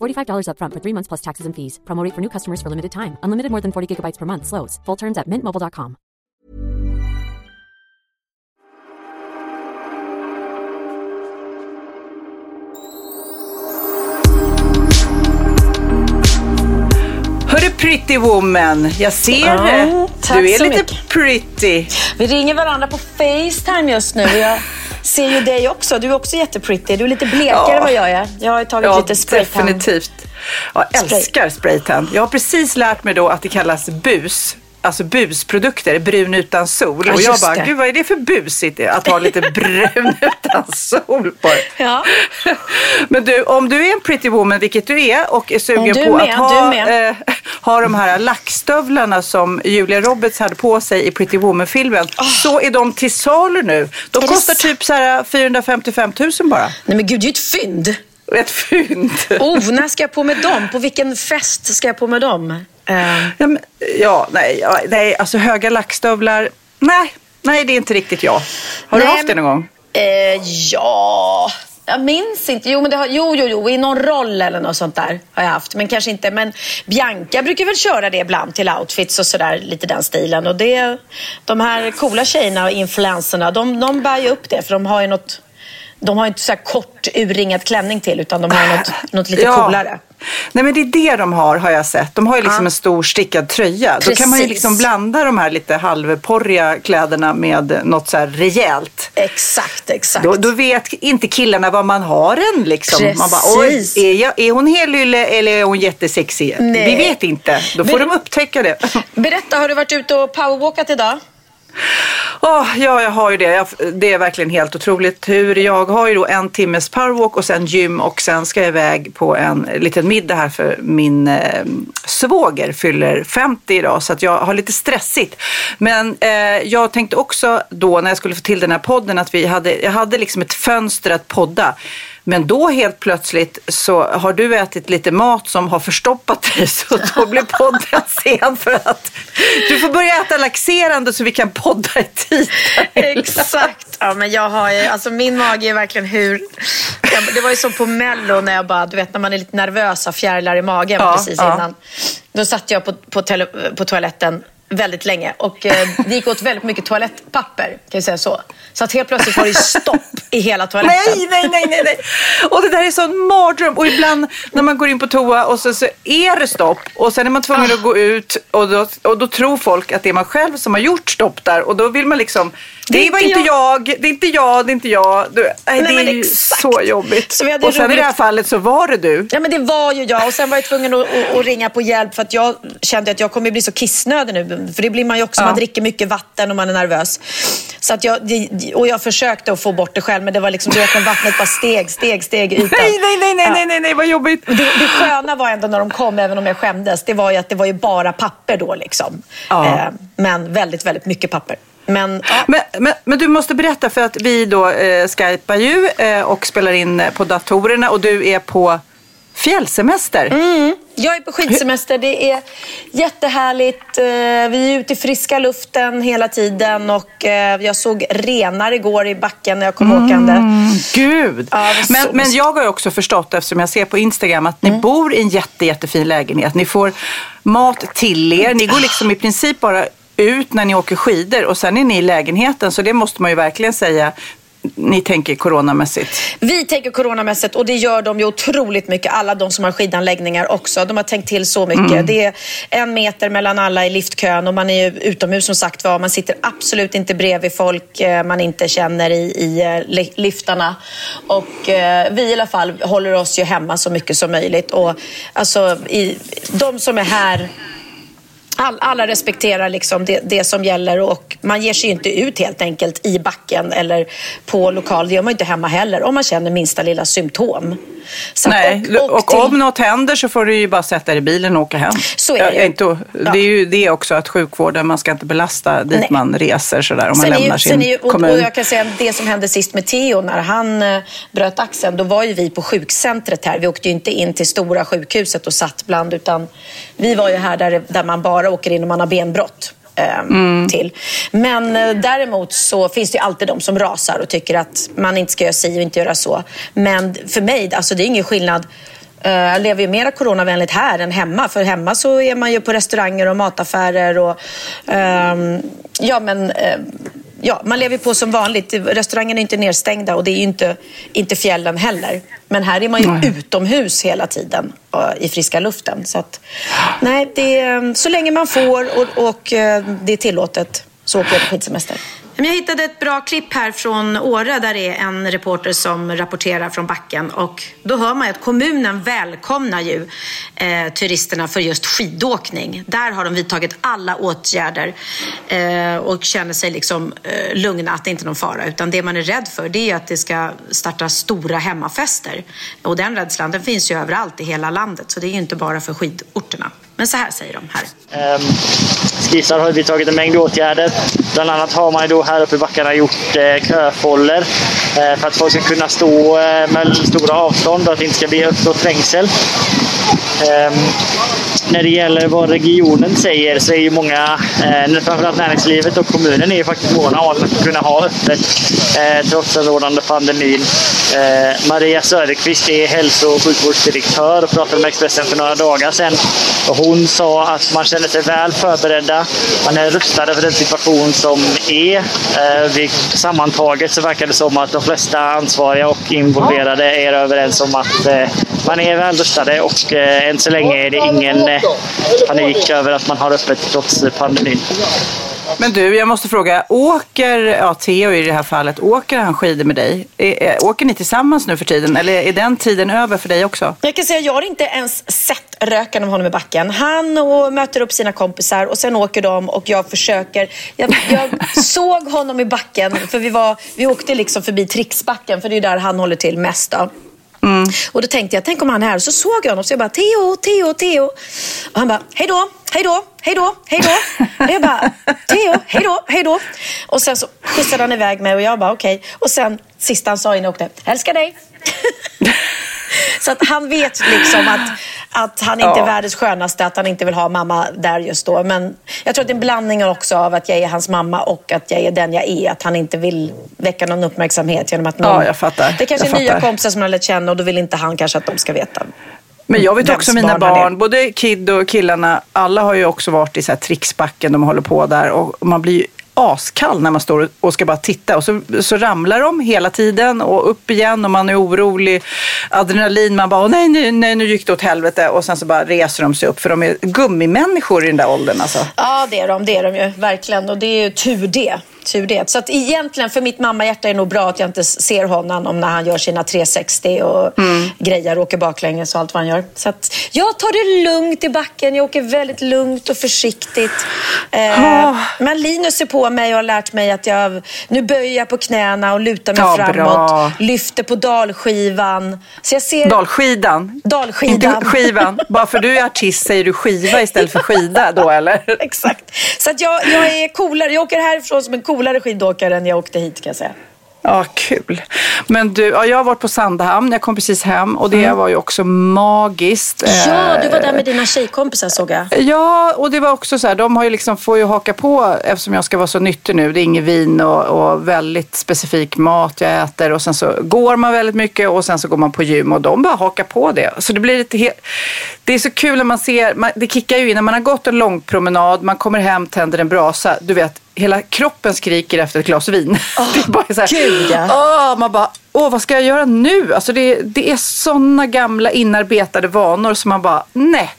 $45 upfront for three months plus taxes and fees. Promo rate for new customers for limited time. Unlimited more than 40 gigabytes per month. Slows. Full terms at mintmobile.com. Hörru pretty woman, jag ser Ja, det. tack Du är så lite mycket. pretty. Vi ringer varandra på Facetime just nu. och Jag ser ju dig också. Du är också jättepretty. Du är lite blekare Ja. än vad jag är. Jag har tagit Ja, lite spraytan. definitivt. Jag älskar spraytan. Jag har precis lärt mig då att det kallas bus. Alltså busprodukter, brun utan sol. Ja, och jag bara, det. gud vad är det för busigt att ha lite brun utan sol på Ja. Men du, om du är en pretty woman, vilket du är, och är sugen du på med, att ha, eh, ha de här lackstövlarna som Julia Roberts hade på sig i Pretty Woman-filmen, så är de till salu nu. De. Är kostar typ så här 455 000 bara. Nej men gud, det är ju ett fynd. Ett fynd. Oh, när ska jag på med dem? På vilken fest ska jag på med dem? Eh, Ja, men, ja, nej, ja, nej, alltså höga lackstövlar. Nej, nej, det är inte riktigt jag. Har du Nej, haft det någon gång? eh, ja, jag minns inte. Jo, men det har, jo, jo, jo, i någon roll eller något sånt där har jag haft. Men kanske inte. Men Bianca brukar väl köra det ibland till outfits och sådär, lite den stilen. Och det, de här coola tjejerna och influenserna, de, de bär ju upp det. För de har ju något, de har inte så här kort urringad klänning till, utan de har något, något lite Ja. coolare. Nej men det är det de har, har jag sett. De har ju liksom Ja. en stor stickad tröja. Då kan man ju Precis. liksom blanda de här lite halvporriga kläderna med något så här rejält. Exakt, exakt. Då, då vet inte killarna vad man har än liksom. Man bara, oj, Precis. är, jag, är hon helylle eller är hon jättesexig? Nej. Vi vet inte. Då får Men- de upptäcka det. Berätta, har du varit ute och powerwalkat idag? Oh, ja, jag har ju det. Jag, det är verkligen helt otroligt hur jag har ju då en timmes powerwalk och sen gym och sen ska jag iväg på en liten middag här för min eh, svåger fyller 50 idag så att jag har lite stressigt. Men eh, jag tänkte också då när jag skulle få till den här podden att vi hade, jag hade liksom ett fönster att podda. Men då helt plötsligt så har du ätit lite mat som har förstoppat dig så då blir podden sen för att du får börja äta laxerande så vi kan podda i tid. Exakt. Ja, men jag har ju, alltså min mage är verkligen hur... Det var ju som på Mello när jag bara, du vet när man är lite nervös av fjärilar i magen Ja, precis ja. innan. Då satt jag på, på, tele, på toaletten väldigt länge och eh, det gick åt väldigt mycket toalettpapper, kan jag säga så. Så att helt plötsligt var det stopp i hela toaletten. Nej, nej, nej, nej, nej. Och det där är sån mardröm. Och ibland när man går in på toa och så, så är det stopp och sen är man tvungen att gå ut och då, och då tror folk att det är man själv som har gjort stopp där och då vill man liksom Det det var inte inte jag. det är inte jag, det är inte jag. Du, nej, Nej, det är ju exakt. så jobbigt. Så och sen i roligt. det här fallet så var det du. Ja men det var ju jag och sen var jag tvungen att, att, att ringa på hjälp för att jag kände att jag kommer bli så kissnödig nu. För det blir man ju också, Ja. man dricker mycket vatten och man är nervös. Så att jag, och jag försökte att få bort det själv men det var liksom, du vet när vattnet bara steg, steg, steg ut. Nej, nej, nej, nej, Ja. nej, nej, nej, vad jobbigt. Det, det sköna var ändå när de kom, även om jag skämdes, det var ju att det var ju bara papper då liksom. Ja. Eh, men väldigt, väldigt mycket papper. Men, ja. Men, men, men du måste berätta för att vi då eh, skypar ju eh, och spelar in eh, på datorerna och du är på fjällsemester. Mm. Jag är på skidsemester. Det är jättehärligt. Eh, Vi är ute i friska luften hela tiden och eh, jag såg renar igår i backen när jag kom åkande. Gud! Ja, men, så men jag har ju också förstått eftersom jag ser på Instagram att Mm. ni bor i en jätte, jättefin lägenhet. Ni får mat till er. Ni går liksom i princip bara ut när ni åker skidor och sen är ni i lägenheten. Så det måste man ju verkligen säga. Ni tänker coronamässigt? Vi tänker coronamässigt och det gör de ju otroligt mycket. Alla de som har skidanläggningar också. De har tänkt till så mycket. Mm. Det är en meter mellan alla i liftkön och man är ju utomhus som sagt var. Man sitter absolut inte bredvid folk eh, man inte känner i, i eh, liftarna. Och eh, vi i alla fall håller oss ju hemma så mycket som möjligt. Och alltså, i, de som är här all, alla respekterar liksom det, det, som gäller och man ger sig inte ut helt enkelt i backen eller på lokal. Det gör man inte hemma heller om man känner minsta lilla symptom. Så Nej, och, och, och till... om något händer så får du ju bara sätta dig i bilen och åka hem. Så är det ju. Inte, det är ju det också att sjukvården, man ska inte belasta dit Nej. man reser sådär om sen man lämnar ju, sin ju, kommun. Och jag kan säga det som hände sist med Theo när han eh, bröt axeln, då var ju vi på sjukcentret här. Vi åkte ju inte in till stora sjukhuset och satt bland utan vi var ju här där, där man bara åker in om man har benbrott. Eh, mm. till. Men eh, däremot så finns det alltid de som rasar och tycker att man inte ska göra si och inte göra så. Men för mig, alltså det är ingen skillnad. Eh, jag lever ju mer coronavänligt här än hemma. För hemma så är man ju på restauranger och mataffärer och um, ja men ja, man lever på som vanligt. Restaurangerna är inte nedstängda och det är inte, inte fjällen heller. Men här är man ju nej. utomhus hela tiden i friska luften. Så att, nej, det är, så länge man får och, och eh, det är tillåtet så åker jag på skidsemester. Jag hittade ett bra klipp här från Åre där det är en reporter som rapporterar från backen och då hör man att kommunen välkomnar ju eh, turisterna för just skidåkning. Där har de vidtagit alla åtgärder eh, och känner sig liksom eh, lugna att det inte är någon fara utan det man är rädd för det är att det ska starta stora hemmafester och den rädslan den finns ju överallt i hela landet så det är ju inte bara för skidorterna. Men så här säger de här. Um, skissar har vidtagit en mängd åtgärder. Bland annat har man ju då här uppe i backarna gjort eh, köfoller eh, för att folk ska kunna stå eh, med stora avstånd och att det inte ska bli uppstå trängsel. Um, när det gäller vad regionen säger så är ju många, eh, framförallt näringslivet och kommunen, är ju faktiskt måna om att kunna ha öppet eh, trots den rådande pandemin. Eh, Maria Söderqvist är hälso och sjukvårdsdirektör och pratade med Expressen för några dagar sedan. Och hon sa att man känner sig väl förberedda. Man är rustade för den situation som är. Eh, sammantaget så verkar det som att de flesta ansvariga och involverade är överens om att eh, man är väl rustade och eh, än så länge är det ingen eh, panik över att man har öppet trots pandemin. Men du, jag måste fråga, åker, ja Theo i det här fallet, åker han skidor med dig? Åker ni tillsammans nu för tiden eller är den tiden över för dig också? Jag kan säga, jag har inte ens sett röken av honom i backen. Han och möter upp sina kompisar och sen åker de och jag försöker. Jag, jag såg honom i backen, för vi, var, vi åkte liksom förbi Trixbacken, för det är där han håller till mest. Då. Mm. Och då tänkte jag, tänk om han är här. Och så såg jag honom så jag bara, Theo, Theo, Theo. Och han bara, hej då, hej då, hej då, hej då. Och jag bara, Theo, hej då, hej då. Och sen så skjutsade han iväg mig och jag bara, okej. Okay. Och sen sista han sa innan jag åkte, älskar dig. Så att han vet liksom att, att han inte ja. är världens skönaste, att han inte vill ha mamma där just då. Men jag tror att det är en blandning också av att jag är hans mamma och att jag är den jag är. Att han inte vill väcka någon uppmärksamhet genom att någon... Ja, jag fattar. Det kanske jag är nya kompisar som han har lärt känna och då vill inte han kanske att de ska veta. Men jag vet också mina barn, barn både Kid och killarna, alla har ju också varit i så här tricksbacken, de håller på där och man blir ju askall när man står och ska bara titta och så, så ramlar de hela tiden och upp igen och man är orolig. Adrenalin, man bara nej, nej, nej, nu gick det åt helvete och sen så bara reser de sig upp för de är gummimänniskor i den där åldern alltså. Ja, det är de, det är de ju verkligen och det är ju tur det tur det. Så att egentligen för mitt mammahjärta är det nog bra att jag inte ser honom när han gör sina 360 och mm. grejer och åker baklänges och allt vad han gör. Så att jag tar det lugnt i backen. Jag åker väldigt lugnt och försiktigt. Eh, oh. Men Linus är på mig och har lärt mig att jag nu böjer jag på knäna och lutar mig ja, framåt. Bra. Lyfter på dalskivan. Så jag ser... Dalskidan? Dalskidan. Inte skivan. Bara för du är artist säger du skiva istället för skida då eller? Exakt. Så att jag, jag är coolare. Jag åker härifrån som en cool coolare skidåkare än jag åkte hit kan jag säga. Ja, kul. Men du, ja, jag har varit på Sandhamn, jag kom precis hem och det mm. var ju också magiskt. Ja, du var där med dina tjejkompisar såg jag. Ja, och det var också så här, de har ju liksom, får ju haka på eftersom jag ska vara så nyttig nu. Det är inget vin och, och, väldigt specifik mat jag äter och sen så går man väldigt mycket och sen så går man på gym och de bara hakar på det. Så det blir lite det är så kul när man ser, man, det kickar ju in när man har gått en lång promenad, man kommer hem, tänder en brasa, du vet hela kroppen skriker efter ett glas vin. det är bara så här, gud, ja. åh, man bara, åh vad ska jag göra nu? Alltså det, det är sådana gamla inarbetade vanor som man bara, nej,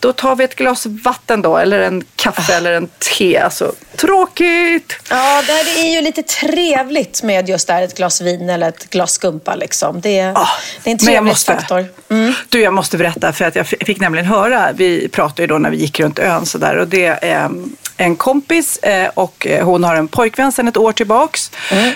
då tar vi ett glas vatten då eller en kaffe eller en te. Alltså tråkigt. Ja, det här är ju lite trevligt med just det här, ett glas vin eller ett glas skumpa. Liksom. Det, är, Ah, det är en men jag trevlig måste- faktor. Du, jag måste berätta för att jag fick nämligen höra, vi pratade ju då när vi gick runt ön så där och det är en kompis eh, och eh, hon har en pojkvän sedan ett år tillbaks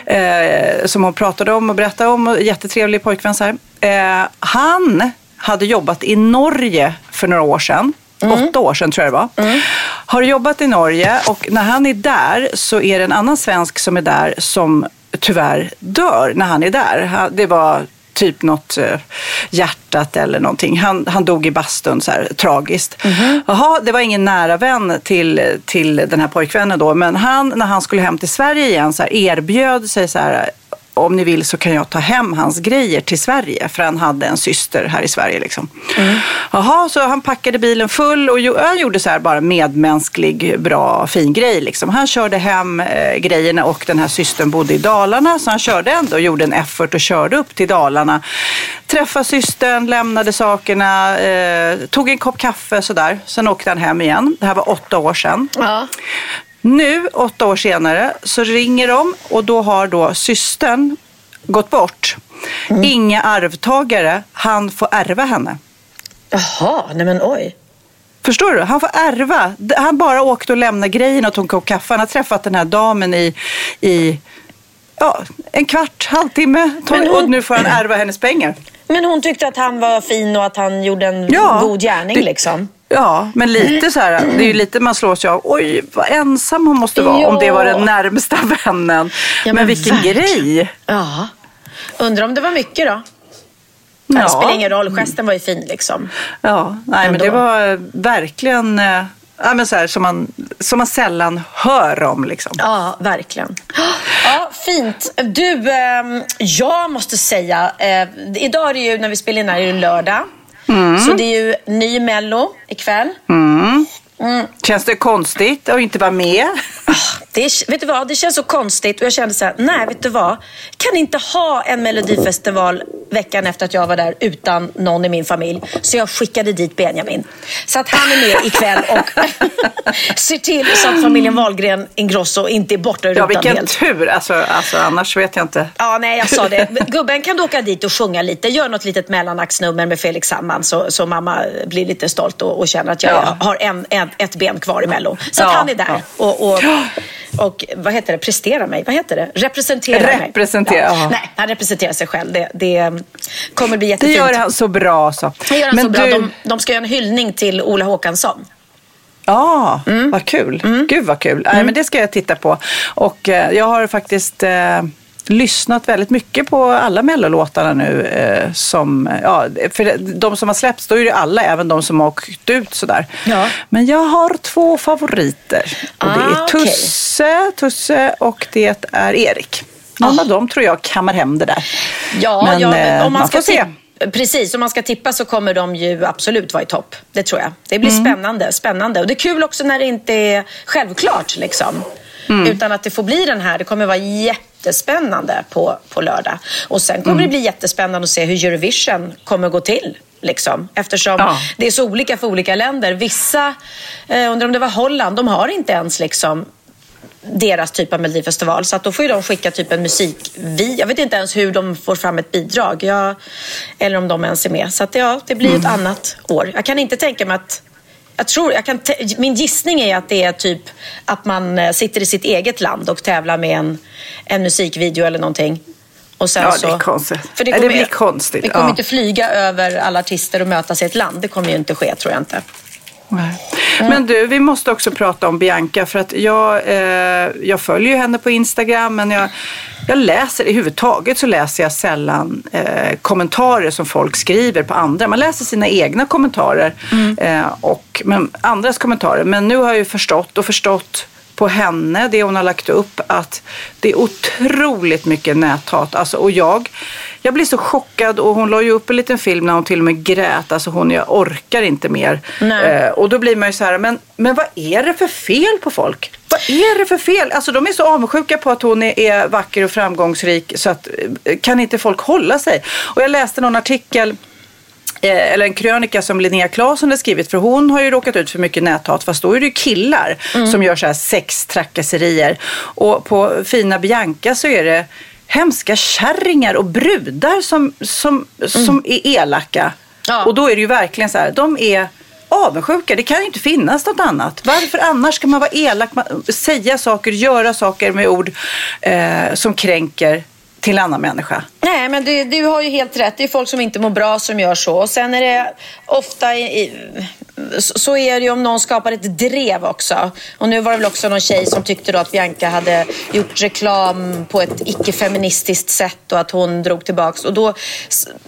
eh, som hon pratade om och berättade om. Jättetrevlig pojkvän så här. Han hade jobbat i Norge för några år sedan. Åtta år sedan tror jag det var. Har jobbat i Norge och när han är där så är det en annan svensk som är där som tyvärr dör när han är där. Det var typ något eh, hjärtat eller någonting. Han, han dog i bastun så här tragiskt. Jaha, det var ingen nära vän till, till den här pojkvännen då. Men han, när han skulle hem till Sverige igen så här, erbjöd sig så här om ni vill så kan jag ta hem hans grejer till Sverige. För han hade en syster här i Sverige. Liksom. Jaha, så han packade bilen full och han gjorde så här bara medmänsklig, bra, fin grej. Liksom. Han körde hem eh, grejerna och den här systern bodde i Dalarna. Så han körde ändå och gjorde en effort och körde upp till Dalarna. Träffade systern, lämnade sakerna, eh, tog en kopp kaffe sådär. Sen åkte han hem igen. Det här var åtta år sedan. Ja. Nu, åtta år senare, så ringer de och då har då systern gått bort. Inga arvtagare. Han får ärva henne. Jaha, nej men oj. Förstår du? Han får ärva. Han bara åkte och lämnade grejen och tog en kopp kaffe. Han har träffat den här damen i, i ja, en kvart, halvtimme. Hon- Och nu får han ärva hennes pengar. Men hon tyckte att han var fin och att han gjorde en Ja, god gärning det- liksom. Ja, men lite så här, det är ju lite man slås ju av, oj vad ensam hon måste vara om det var den närmsta vännen. Ja, men, men vilken verkligen. grej. Ja. Undrar om det var mycket då? Ja. Det spelar ingen roll, gesten var ju fin liksom. Ja, nej, men det var eh, verkligen eh, ja, men så här, som, man, som man sällan hör om. Liksom. Ja, verkligen. Ja, fint. Du, ehm, jag måste säga, eh, idag är det ju, när vi spelar in här, är det lördag. Så det är ju ny Mello ikväll. Känns det konstigt att inte vara med? Det, är- vet du vad, det känns så konstigt och jag kände så här, nej vet du vad, kan inte ha en melodifestival veckan efter att jag var där utan någon i min familj. Så jag skickade dit Benjamin. Så att han är med ikväll och ser till så att familjen Wahlgren Ingrosso inte är borta ur Ja, rutan vilken helt. tur. Alltså, alltså, annars vet jag inte. Ja, nej, jag sa det. Gubben, kan du åka dit och sjunga lite? Gör något litet mellanaxnummer med Felix Sandman så, så mamma blir lite stolt och, och känner att jag Ja. har en, en, ett ben kvar i Mello. Så att Ja, han är där ja. och, och, och vad heter det? Prestera mig? Vad heter det? Representera mig. Ja. Nej, han representerar sig själv. Det, det kommer bli Det jättefint. gör han så bra. Så. Det gör han Men så bra. du- De, de ska göra en hyllning till Ola Håkansson. Ja, Mm. vad kul. Gud vad kul. Nej, men det ska jag titta på. Och eh, jag har faktiskt eh, lyssnat väldigt mycket på alla mellolåtarna nu. Eh, som, ja, för de som har släppts, då är det alla, även de som har åkt ut sådär. Ja. Men jag har två favoriter. Och det Ah, är okej. Tusse, Tusse och det är Erik. Någon av dem tror jag kammar hem det där. Ja, Men, ja, eh, men om man, man ska får se. Precis, om man ska tippa så kommer de ju absolut vara i topp. Det tror jag. Det blir Mm. spännande, spännande. Och det är kul också när det inte är självklart. Liksom. Mm. Utan att det får bli den här. Det kommer vara jättespännande på, på lördag. Och sen kommer Mm. det bli jättespännande att se hur Eurovision kommer gå till. Liksom. Eftersom Ja. det är så olika för olika länder. Vissa, eh, undrar om det var Holland, de har inte ens liksom deras typ av melodifestival. Så att då får de skicka typ en musikvideo. Jag vet inte ens hur de får fram ett bidrag. Jag, eller om de ens är med. Så att ja, det blir ju ett annat år. Jag kan inte tänka mig att jag tror, jag kan min gissning är att det är typ att man eh, sitter i sitt eget land och tävlar med en, en musikvideo eller någonting. Och sen Ja, så, det är konstigt. För det, Ja, det kommer, blir konstigt, Vi kommer ja. inte flyga över alla artister och mötas i ett land. Det kommer ju inte ske, tror jag inte. Nej. Men du, vi måste också prata om Bianca för att jag, eh, jag följer ju henne på Instagram men jag, jag läser, i huvudtaget så läser jag sällan eh, kommentarer som folk skriver på andra. Man läser sina egna kommentarer eh, och men, andras kommentarer. Men nu har jag ju förstått och förstått på henne, det hon har lagt upp, att det är otroligt mycket näthat. Alltså, och jag, jag blir så chockad och hon la ju upp en liten film när hon till och med grät. Alltså hon, jag orkar inte mer. Eh, och då blir man ju så här, men, men vad är det för fel på folk? Vad är det för fel? Alltså de är så avundsjuka på att hon är, är vacker och framgångsrik så att eh, kan inte folk hålla sig? Och jag läste någon artikel eller en krönika som Linnea Claesson har skrivit, för hon har ju råkat ut för mycket näthat, fast då är det ju killar mm. som gör så här sextrakasserier. Och på fina Bianca så är det hemska kärringar och brudar som, som, mm. som är elaka. Ja. Och då är det ju verkligen så här, de är avundsjuka. Det kan ju inte finnas något annat. Varför annars ska man vara elak, säga saker, göra saker med ord eh, som kränker till annan människa. Nej, men du, du har ju helt rätt. Det är folk som inte mår bra som gör så. Och sen är det ofta i, så är det ju om någon skapar ett drev också. Och nu var det väl också någon tjej som tyckte då att Bianca hade gjort reklam på ett icke-feministiskt sätt och att hon drog tillbaks. Och då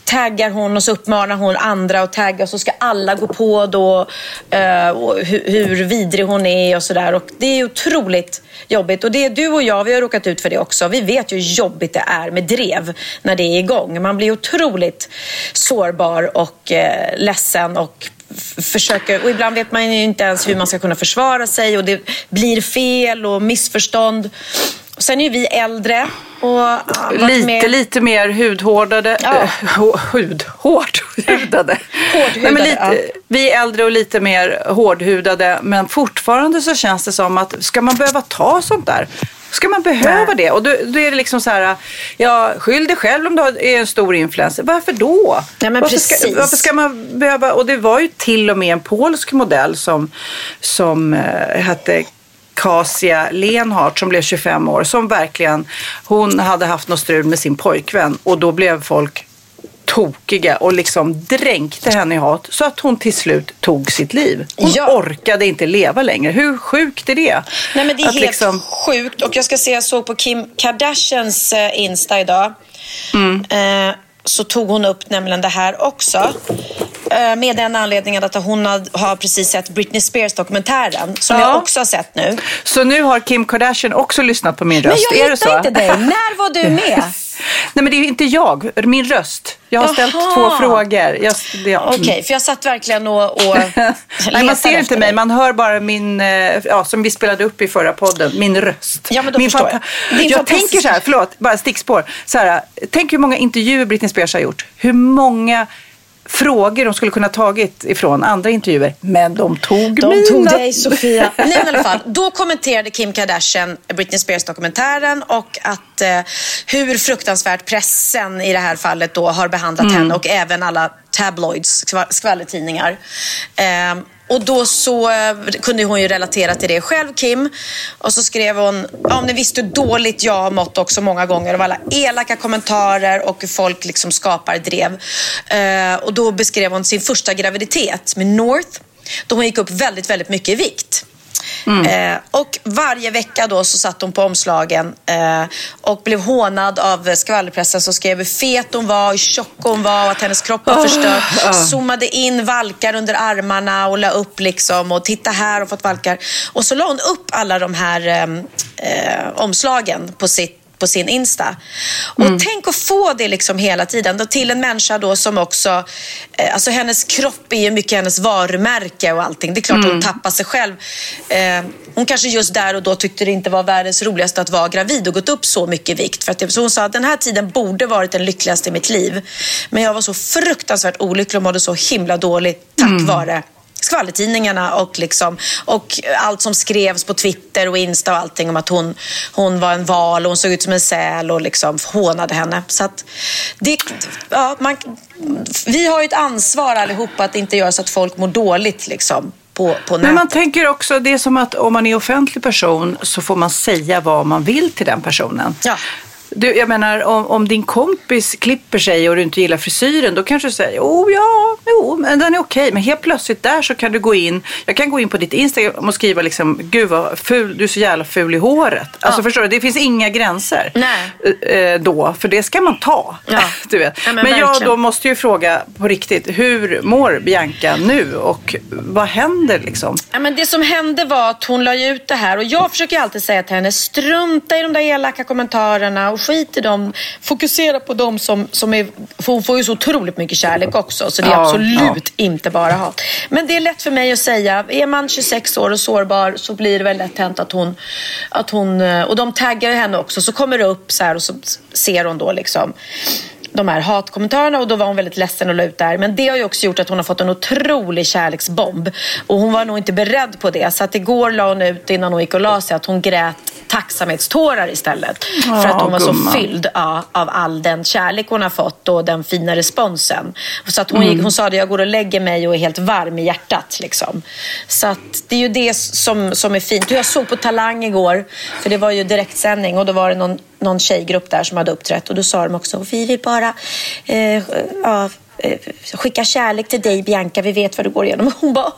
taggar hon och så uppmanar hon andra att tagga och så ska alla gå på då eh, uh, hur, hur vidrig hon är och sådär. Och det är otroligt jobbigt. Och det är du och jag, vi har råkat ut för det också. Vi vet ju hur jobbigt det är med drev när det är igång. Man blir otroligt sårbar och uh, ledsen och försöker, och ibland vet man ju inte ens hur man ska kunna försvara sig och det blir fel och missförstånd. Och sen är ju vi äldre. Och lite, med... lite mer hudhårdade. Ja. Äh, hud, hårdhudade. hårdhudade Nej, lite, ja. Vi är äldre och lite mer hårdhudade. Men fortfarande så känns det som att ska man behöva ta sånt där? Ska man behöva Nej. det? Och då, då, är det liksom så här, ja, skyll dig själv om du är en stor influencer. Varför då? Ja, varför, ska, varför ska man behöva, och det var ju till och med en polsk modell som, som uh, hette Kasia Lenhart som blev 25 år som verkligen, hon hade haft något strul med sin pojkvän och då blev folk tokiga och liksom dränkte henne i hat så att hon till slut tog sitt liv. Hon ja. orkade inte leva längre. Hur sjukt är det? Nej men det är att helt liksom... sjukt och jag ska säga jag såg på Kim Kardashians eh, Insta idag. Mm. Eh, så tog hon upp nämligen det här också. Eh, med den anledningen att hon har precis sett Britney Spears-dokumentären som ja. jag också har sett nu. Så nu har Kim Kardashian också lyssnat på min röst? Men jag hittar inte dig. När var du med? Nej men det är inte jag, min röst. Jag har Aha. ställt två frågor. Ja. Okej, okay, för jag satt verkligen och, och Nej, man ser inte mig, man hör bara min, eh, ja, som vi spelade upp i förra podden, min röst. Ja, men då min förstår jag. jag fantastisk... tänker så här, förlåt, bara stickspår. Så här, tänk hur många intervjuer Britney Spears har gjort. Hur många frågor de skulle kunna tagit ifrån andra intervjuer. Men de tog de mina. tog dig Sofia. Nej, men i alla fall, då kommenterade Kim Kardashian Britney Spears dokumentären och att eh, hur fruktansvärt pressen i det här fallet då har behandlat mm. henne och även alla tabloids, skvallertidningar. Eh, och då så eh, kunde hon ju relatera till det själv, Kim. Och så skrev hon, ja ni visste hur dåligt jag har mått också många gånger av alla elaka kommentarer och hur folk liksom skapar drev. Eh, och då beskrev hon sin första graviditet med North, då hon gick upp väldigt, väldigt mycket i vikt. Mm. Eh, och varje vecka då så satt hon på omslagen eh, och blev hånad av skvallerpressen som skrev hur fet hon var, hur tjock hon var och att hennes kropp var förstörd. Oh, oh. Zoomade in valkar under armarna och la upp liksom och titta här och fått valkar. Och så la hon upp alla de här eh, eh omslagen på sitt på sin Insta. Och mm. tänk att få det liksom hela tiden. Då till en människa då som också, eh, alltså hennes kropp är ju mycket hennes varumärke och allting. Det är klart mm. hon tappar sig själv. Eh, hon kanske just där och då tyckte det inte var världens roligaste att vara gravid och gått upp så mycket i vikt. För att, så hon sa att den här tiden borde varit den lyckligaste i mitt liv. Men jag var så fruktansvärt olycklig och mådde så himla dåligt tack mm. vare skvallertidningarna och, liksom, och allt som skrevs på Twitter och Insta och allting om att hon, hon var en val och hon såg ut som en säl och liksom hånade henne. Så att det, ja, man, vi har ju ett ansvar allihopa att inte göra så att folk mår dåligt liksom. På, på Men man tänker också, det är som att om man är offentlig person så får man säga vad man vill till den personen. Ja. Du, jag menar om, om, din kompis klipper sig och du inte gillar frisyren då kanske du säger oh ja, jo, men den är okej. Men helt plötsligt där så kan du gå in, jag kan gå in på ditt Instagram och skriva liksom, gud vad ful, du är så jävla ful i håret. Alltså förstår du, det finns inga gränser Nej. Eh, då, för det ska man ta. Ja. du vet. Ja, men men jag då måste ju fråga på riktigt, hur mår Bianca nu och vad händer liksom? Ja, men det som hände var att hon la ut det här och jag försöker alltid säga till henne, strunta i de där elaka kommentarerna och skit i dem. Fokusera på dem som, som är... För hon får ju så otroligt mycket kärlek också. Så det är Ja, absolut inte bara hat. Men det är lätt för mig att säga. Är man 26 år och sårbar så blir det väl lätt hänt att hon... Att hon eh, och de taggar henne också. Så kommer det upp så här och så ser hon då liksom de här hatkommentarerna och då var hon väldigt ledsen och la ut där. Men det har ju också gjort att hon har fått en otrolig kärleksbomb. Och hon var nog inte beredd på det. Så att igår la hon ut innan hon gick och la sig att hon grät tacksamhetstårar istället. Ja, för att hon var gumman. så fylld ja, av all den kärlek hon har fått och den fina responsen. Så att hon, gick, hon sa det, jag går och lägger mig och är helt varm i hjärtat. Liksom. Så att det är ju det som, som är fint. Jag såg på Talang igår, för det var ju direktsändning och då var det någon, någon tjejgrupp där som hade uppträtt och då sa de också, vi vill bara eh, ja, eh, skicka kärlek till dig Bianca, vi vet vad du går igenom. Hon bara,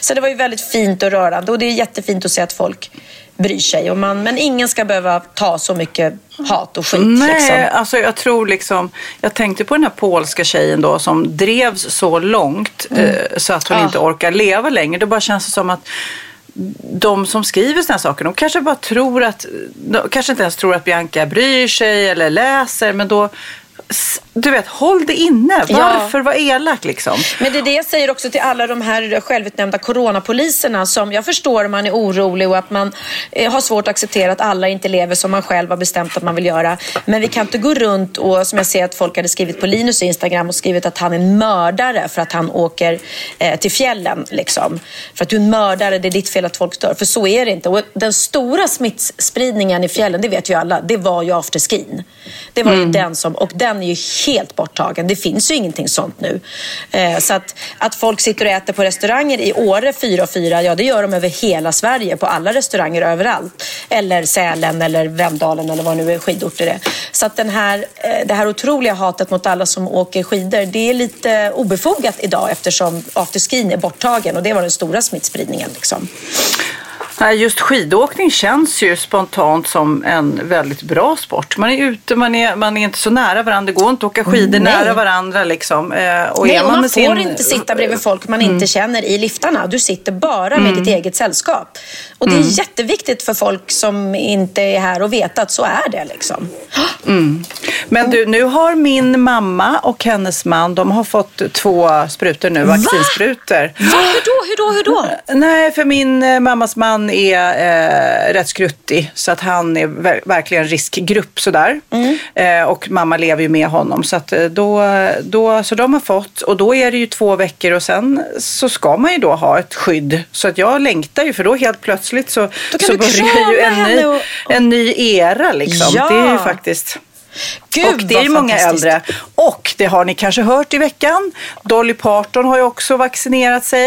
så det var ju väldigt fint och rörande och det är jättefint att se att folk bryr sig. Och man, men ingen ska behöva ta så mycket hat och skit. Nej, Liksom. alltså jag tror liksom, jag tänkte på den här polska tjejen då som drevs så långt eh, så att hon Mm. Ja. inte orkar leva längre. Det bara känns som att de som skriver sådana här saker, de kanske bara tror att, de kanske inte ens tror att Bianca bryr sig eller läser, men då, du vet, håll det inne. Ja. Varför vara elak liksom? Men det är det jag säger också till alla de här självutnämnda coronapoliserna som jag förstår om man är orolig och att man eh, har svårt att acceptera att alla inte lever som man själv har bestämt att man vill göra. Men vi kan inte gå runt och som jag ser att folk hade skrivit på Linus Instagram och skrivit att han är en mördare för att han åker eh, till fjällen. Liksom. För att du är en mördare, det är ditt fel att folk dör. För så är det inte. Och den stora smittspridningen i fjällen, det vet ju alla, det var ju afterskin. Det var ju den som, och den är ju helt borttagen. Det finns ju ingenting sånt nu. Eh, så att, att folk sitter och äter på restauranger i Åre 4 och 4, ja det gör de över hela Sverige på alla restauranger överallt. Eller Sälen eller Vemdalen eller vad nu är skidorter är. Så att den här, eh, det här otroliga hatet mot alla som åker skidor, det är lite obefogat idag eftersom afterskin är borttagen och det var den stora smittspridningen. Liksom. Nej, just skidåkning känns ju spontant som en väldigt bra sport. Man är ute, man är, man är inte så nära varandra. Det går inte att åka skidor Nej. nära varandra. Liksom. Eh, Och Nej, och man, med får sin- inte sitta bredvid folk man inte känner i liftarna. Du sitter bara med ditt eget sällskap. Och det är jätteviktigt för folk som inte är här och veta att så är det. Liksom. Men du, nu har min mamma och hennes man, de har fått två sprutor nu, vaccinsprutor. Va? Hur då? Hur då? Hur då? Nej, för min eh, mammas man är eh, rätt skruttig så att han är ver- verkligen riskgrupp sådär. Eh, och mamma lever ju med honom så att eh, då, då, så de har fått och då är det ju två veckor och sen så ska man ju då ha ett skydd. Så att jag längtar ju för då helt plötsligt så, så börjar ju en ny, och- en ny era liksom. Ja. Det är ju faktiskt Gud, och det är många äldre. Och det har ni kanske hört i veckan. Dolly Parton har ju också vaccinerat sig.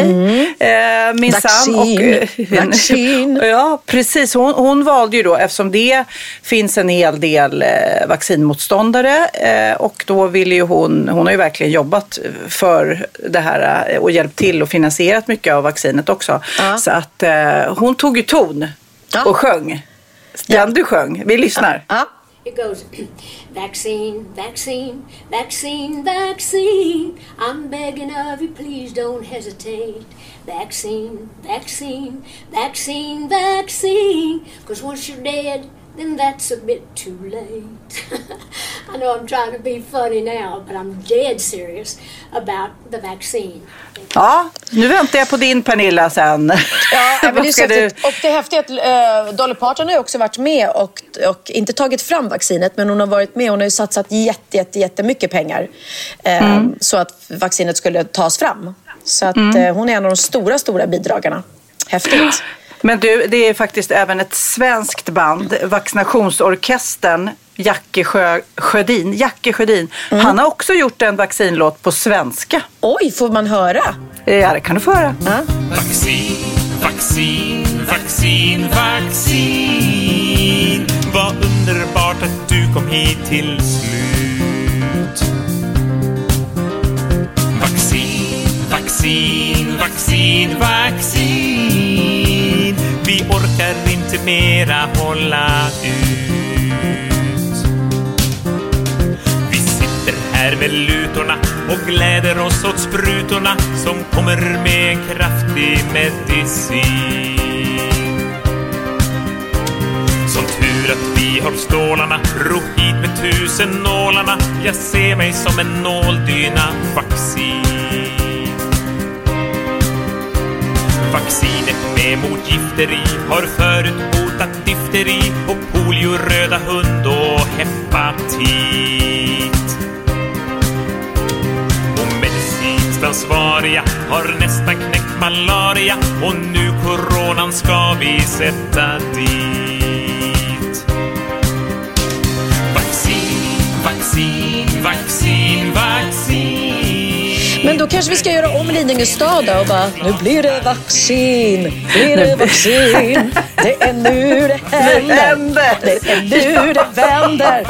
Eh. Mm. Vaccin, Och, eh, vaccin. Ja, precis. Hon, hon valde ju då, eftersom det finns en hel del eh, vaccinmotståndare eh, och då ville ju hon, hon har ju verkligen jobbat för det här eh, och hjälpt till och finansierat mycket av vaccinet också. Ja. Så att eh, hon tog ju ton Ja. och sjöng. Den du sjöng. Vi lyssnar. Ja. It goes vaccine, vaccine, vaccine, vaccine. I'm begging of you, please don't hesitate. Vaccine, vaccine, vaccine, vaccine. Because once you're dead, then that's a bit too late. I know I'm trying to be funny now, but I'm dead serious about the vaccine. Ja, nu väntar jag på din Pernilla sen. Ja, men det är du... häftigt. Och det häftiga är att uh, Dolly Parton har ju också varit med och, och inte tagit fram vaccinet men hon har varit med. Hon har ju satsat jätte, jätte, jättemycket pengar eh, så att vaccinet skulle tas fram. Så att eh, hon är en av de stora, stora bidragarna. Häftigt. Men du, det är faktiskt även ett svenskt band, vaccinationsorkestern Jacke Sjö, Sjödin. Jacke Sjödin. Han har också gjort en vaccinlåt på svenska. Oj, får man höra? Ja, det kan du få höra. Vaccin, vaccin, vaccin, vaccin. Vad underbart att du kom hit till slut. Vaccin, vaccin, vaccin, vaccin. Vi orkar inte mera hålla ut. Vi sitter här med lutorna och gläder oss åt sprutorna som kommer med en kraftig medicin. Som tur att vi har stålarna, ro hit med tusen nålarna. Jag ser mig som en nåldyna vaccin. Vaccinet med mot gifteri har förut botat difteri och polio, röda hund och hepatit. Och medicinskt ansvariga har nästan knäckt malaria och nu coronan ska vi sätta dit. Ska göra om Lidingö stad och bara, nu blir det vaccin, blir det vaccin, det är nu det händer, det är nu det vänder.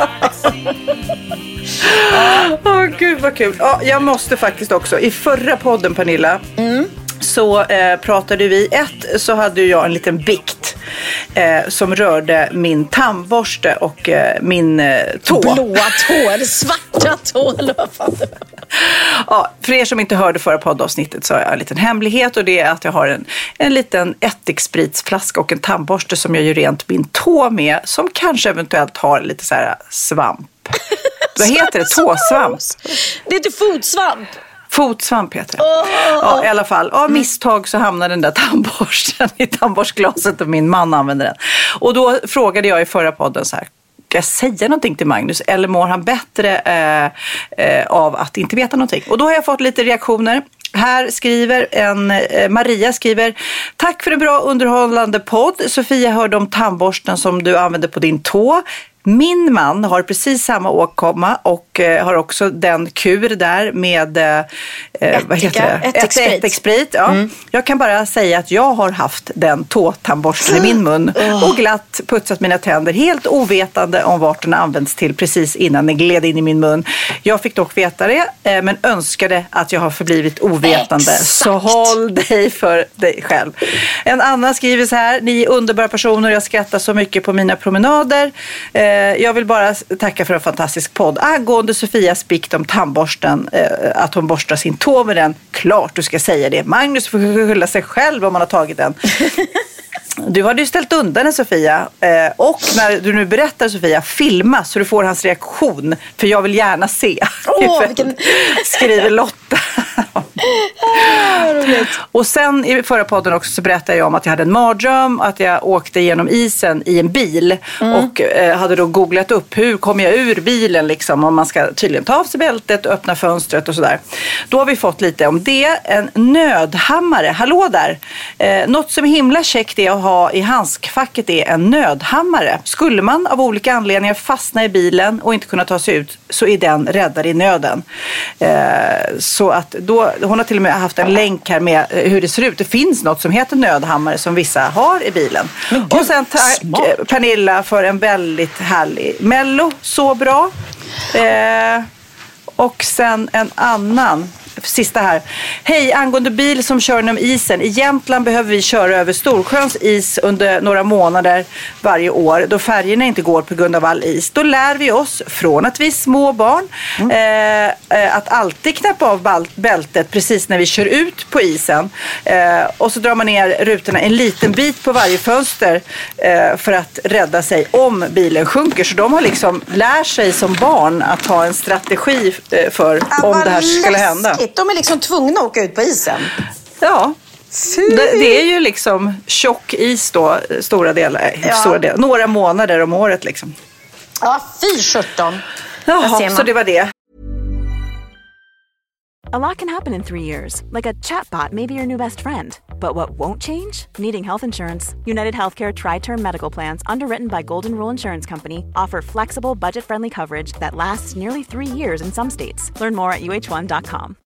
Åh gud vad kul. Ja, jag måste faktiskt också, i förra podden Pernilla, så eh, pratade vi, ett så hade jag en liten bikt eh, som rörde min tandborste och eh, min eh, tå. Blåa tå, eller svarta tå, eller vad fan det var. Ja, för er som inte hörde förra poddavsnittet så har jag en liten hemlighet och det är att jag har en, en liten ättikspritsflaska och en tandborste som jag gör rent min tå med som kanske eventuellt har lite så här svamp. Vad heter det? Tåsvamp? Det heter fotsvamp. Fotsvamp heter det. Ja, i alla fall. Av misstag så hamnade den där tandborsten i tandborstglaset och min man använde den. Och då frågade jag i förra podden så här. Ska jag säga någonting till Magnus eller mår han bättre eh, eh, av att inte veta någonting? Och då har jag fått lite reaktioner. Här skriver en, eh, Maria skriver Tack för en bra underhållande podd. Sofia hörde om tandborsten som du använde på din tå. Min man har precis samma åkomma och eh, har också den kur där med eh, eh, vad heter det? ättiksprit. Ätt- ättiksprit. Ja. Jag kan bara säga att jag har haft den tåtandborsten i min mun och glatt putsat mina tänder helt ovetande om vart den används till precis innan den gled in i min mun. Jag fick dock veta det eh, men önskade att jag har förblivit ovetande. Så håll dig för dig själv. En annan skriver så här. Ni är underbara personer. Jag skrattar så mycket på mina promenader. Eh, Eh, jag vill bara tacka för en fantastisk podd. Angående Sofias bikt om tandborsten, eh, att hon borstar sin tå med den. Klart du ska säga det. Magnus får skylla sig själv om han har tagit den. Du hade ju ställt undan den Sofia. Eh, och när du nu berättar Sofia, filma så du får hans reaktion. För jag vill gärna se. Åh, vilken- Skriver Lotta. Och sen i förra podden också så berättade jag om att jag hade en mardröm, att jag åkte genom isen i en bil och eh, hade då googlat upp hur kommer jag ur bilen liksom om man ska tydligen ta av sig bältet och öppna fönstret och sådär. Då har vi fått lite om det. En nödhammare, hallå där! Eh, något som är himla käckt är ha i handskfacket är en nödhammare. Skulle man av olika anledningar fastna i bilen och inte kunna ta sig ut så är den räddare i nöden. Eh, så att då, hon har till och med haft en länk här med eh, hur det ser ut. Det finns något som heter nödhammare som vissa har i bilen. och sen tack smart. eh, Pernilla för en väldigt härlig mello. Så bra. Och sen en annan. Sista här. Hej, angående bil som kör genom isen. I Jämtland behöver vi köra över Storsjöns is under några månader varje år då färgerna inte går på grund av all is. Då lär vi oss från att vi är små barn eh, eh, att alltid knäppa av bältet precis när vi kör ut på isen. Eh, och så drar man ner rutorna en liten bit på varje fönster eh, för att rädda sig om bilen sjunker. Så de har liksom lärt sig som barn att ha en strategi eh, för om det här skulle hända. Läskigt. De är liksom tvungna att åka ut på isen. Ja. Det, det är ju liksom tjock is då, stora delar, Ja. stora delar, några månader om året liksom. Ja, fy sjutton. Jaha, så det var det. A lot can happen in three years, like a chatbot may be your new best friend. But what won't change? Needing health insurance. United Healthcare Tri Term Medical Plans, underwritten by Golden Rule Insurance Company, offer flexible, budget friendly coverage that lasts nearly three years in some states. Learn more at uh1.com.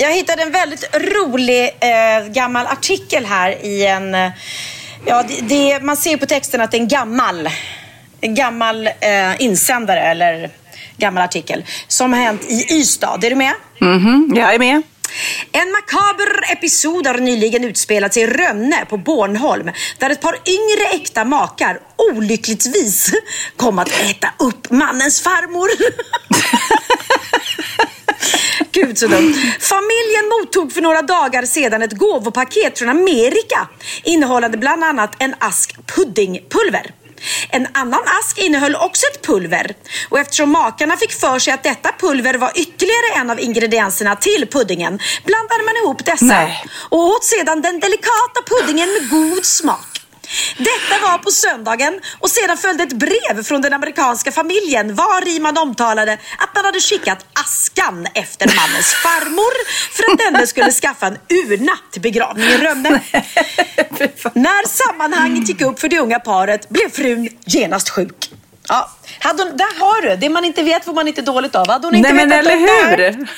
Jag hittade en väldigt rolig eh, gammal artikel här i en... Eh, ja, det, det, man ser på texten att det är en gammal, en gammal eh, insändare eller gammal artikel som har hänt i Ystad. Är du med? Mm jag är med. En makaber episod har nyligen utspelat sig i Rönne på Bornholm där ett par yngre äkta makar olyckligtvis kom att äta upp mannens farmor. Gud så dumt. Familjen mottog för några dagar sedan ett gåvopaket från Amerika innehållande bland annat en ask puddingpulver. En annan ask innehöll också ett pulver och eftersom makarna fick för sig att detta pulver var ytterligare en av ingredienserna till puddingen blandade man ihop dessa Nej. och åt sedan den delikata puddingen med god smak. Detta var på söndagen och sedan följde ett brev från den amerikanska familjen var man omtalade att man hade skickat askan efter mannens farmor för att denne skulle skaffa en urna till begravningen i Rönne. När sammanhanget gick upp för det unga paret blev frun genast sjuk. Ja, hade hon, där har du det man inte vet får man inte dåligt av. Hade hon inte Nej, men eller hur?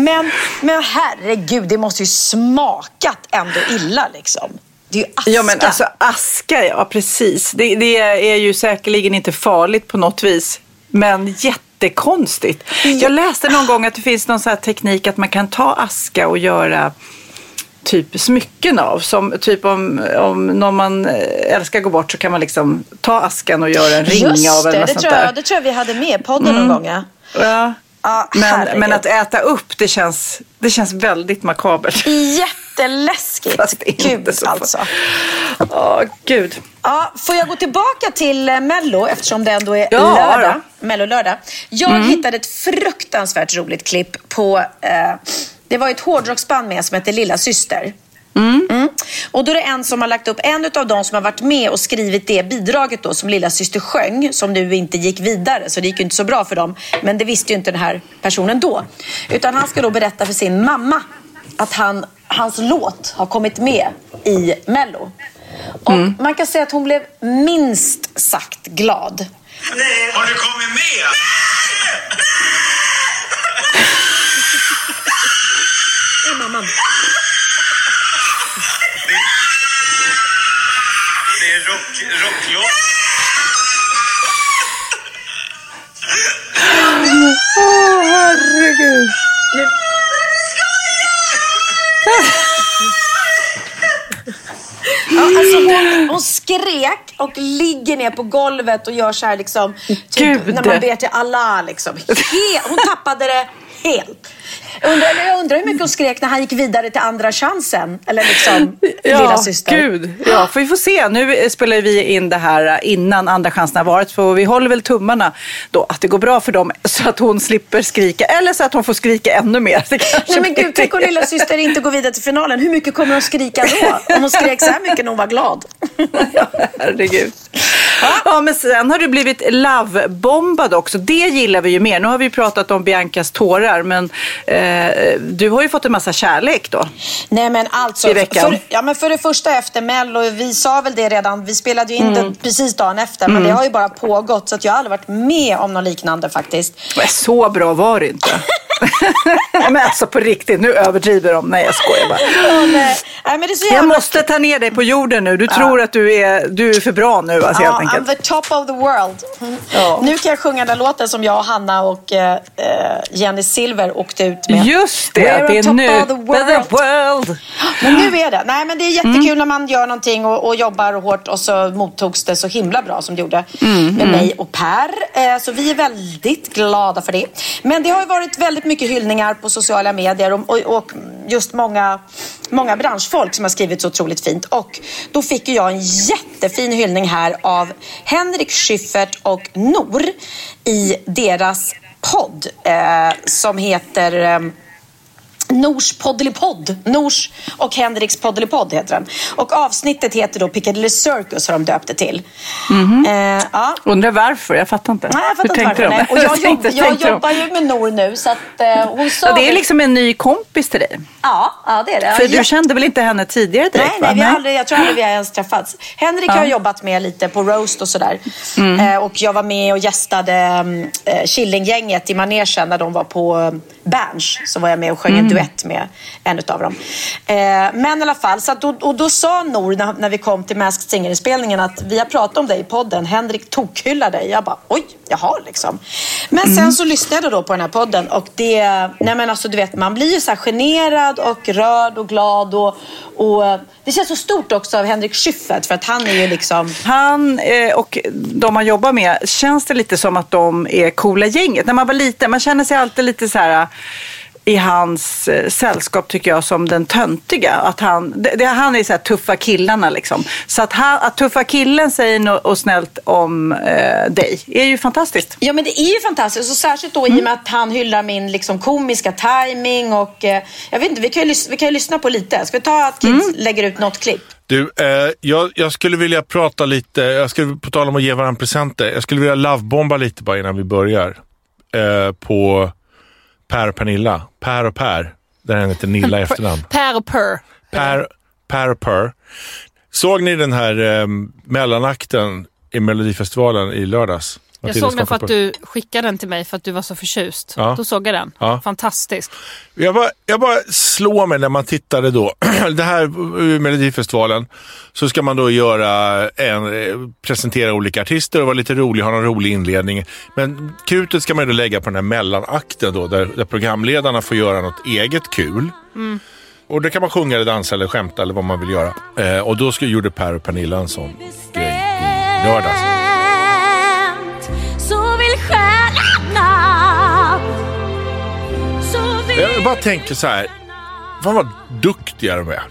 men, men herregud, det måste ju smakat ändå illa liksom. Det är ju aska. Ja men alltså aska, ja precis. Det, det är ju säkerligen inte farligt på något vis. Men jättekonstigt. Jag läste någon gång att det finns någon sån här teknik att man kan ta aska och göra typ smycken av. Som typ om, om någon man eh, älskar går bort så kan man liksom ta askan och göra en ring Just av det, eller det sånt tror, där. jag, det tror jag vi hade med i podden någon gång. Ja. Ja. Ja, Men, men att äta upp det känns, det känns väldigt makabert. Jätteläskigt. Fast Gud så- alltså. Åh gud. Ja, får jag gå tillbaka till eh, Mello eftersom det ändå är Ja, lördag. Mello-lördag. Jag Mm. hittade ett fruktansvärt roligt klipp på... Eh, det var ett hårdrocksband med som heter Lilla Syster. Mm. Och då är det en som har lagt upp, en av de som har varit med och skrivit det bidraget då som Lilla Syster sjöng, som nu inte gick vidare, så det gick ju inte så bra för dem. Men det visste ju inte den här personen då. Utan han ska då berätta för sin mamma att han, hans låt har kommit med i Mello. Och man kan säga att hon blev minst sagt glad. Har du kommit med? Det är mamman. Det är rock, rocklåt. Åh herregud. Ja, alltså hon, hon skrek och ligger ner på golvet och gör så här liksom. Typ, Gud. när man ber till Allah liksom. He- hon tappade det helt. Undrar, jag undrar hur mycket hon skrek när han gick vidare till andra chansen. Eller liksom lilla Ja, syster. gud. Ja, för vi får se. Nu spelar vi in det här innan andra chansen har varit. För vi håller väl tummarna då att det går bra för dem så att hon slipper skrika. Eller så att hon får skrika ännu mer. Det kanske Nej men gud, tänk om lilla syster inte går vidare till finalen. Hur mycket kommer hon skrika då? Om hon skrek så här mycket när hon var glad. Herregud. Ja, men sen har du blivit lovebombad också. Det gillar vi ju mer. Nu har vi pratat om Biancas tårar, men eh, du har ju fått en massa kärlek då. Nej men alltså, I veckan. För, ja, men för det första efter Mello, vi sa väl det redan, vi spelade ju in Mm. precis dagen efter, men det har ju bara pågått så att jag har aldrig varit med om något liknande faktiskt. Så bra var det inte. men alltså på riktigt, nu överdriver de. Nej, jag skojar bara. Ja, nej. Nej, men det är så Jag måste ta ner dig på jorden nu. Du tror att du är, du är för bra nu alltså, helt Ja, I'm enkelt. the top of the world. Mm. Ja. Nu kan jag sjunga den låten som jag, Hanna och eh, eh, Jenny Silver åkte ut med. Just det, We're det är nu. the world. The world. Men nu är det. Nej, men det är jättekul Mm. när man gör någonting och, och jobbar hårt och så mottogs det så himla bra som det gjorde Mm, med mig och Per. Eh, så vi är väldigt glada för det. Men det har ju varit väldigt mycket mycket hyllningar på sociala medier och, och, och just många, många branschfolk som har skrivit så otroligt fint. Och då fick ju jag en jättefin hyllning här av Henrik Schyffert och Nor i deras podd eh, som heter eh, Nors poddelipodd. Nors och Henriks poddelipodd heter den. Och avsnittet heter då Piccadilly Circus har de döpt det till. Eh, ja. Undrar varför? Jag fattar inte. Nej, jag fattar Hur inte varför. Och jag, jobb, tänkte- jag tänkte jobbar ju med Nor nu så att eh, hon sa... Ja, det är liksom en ny kompis till dig. Ja, ja det är det. För Ja, du kände väl inte henne tidigare direkt? Nej, va? nej, vi har aldrig, jag tror aldrig vi har ens träffats. Henrik Ja. har jag jobbat med lite på roast och sådär. Mm. Eh, och jag var med och gästade mm, eh, Killinggänget i manegen när de var på eh, Berns. Så var jag med och sjöng Mm. en duett med en utav dem. Eh, men i alla fall, så då, och då sa Nor när, när vi kom till Masked Singer-inspelningen att vi har pratat om dig i podden. Henrik tokhyllar dig. Jag bara, oj, jaha liksom. Men Mm. sen så lyssnade jag då på den här podden och det, nej men alltså du vet, man blir ju så här generad och rörd och glad och, och eh, det känns så stort också av Henrik Schyffert för att han är ju liksom Han eh, och de man jobbar med, känns det lite som att de är coola gänget? När man var liten, man känner sig alltid lite så här i hans eh, sällskap tycker jag som den töntiga. Att han, det, det, han är så här tuffa killarna liksom. Så att, han, att tuffa killen säger något och snällt om eh, dig är ju fantastiskt. Ja men det är ju fantastiskt och särskilt då i och med att han hyllar min liksom komiska timing och eh, jag vet inte, vi kan, ju vi kan ju lyssna på lite. Ska vi ta att Kids lägger ut något klipp? Du, eh, jag, jag skulle vilja prata lite, jag skulle på tal om att ge varandra presenter, jag skulle vilja lovebomba lite bara innan vi börjar. Eh, på Per och Pernilla. Per och Per, där den heter Nilla i efternamn. Per och Per. Per, per och Per. Såg ni den här eh, mellanakten i Melodifestivalen i lördags? Jag såg den för att du skickade den till mig för att du var så förtjust. Ja. Då såg jag den. Ja. Fantastisk. Jag bara, jag bara slår mig när man tittade då. det här eh, Melodifestivalen. Så ska man då göra en, eh, presentera olika artister och vara lite rolig, ha någon rolig inledning. Men krutet ska man då lägga på den här mellanakten då, där, där programledarna får göra något eget kul. Mm. Och det kan man sjunga eller dansa eller skämta eller vad man vill göra. Eh, och då ska, gjorde Per och Pernilla en sån grej i lördags. Jag bara tänker så här. Fan vad duktiga de är.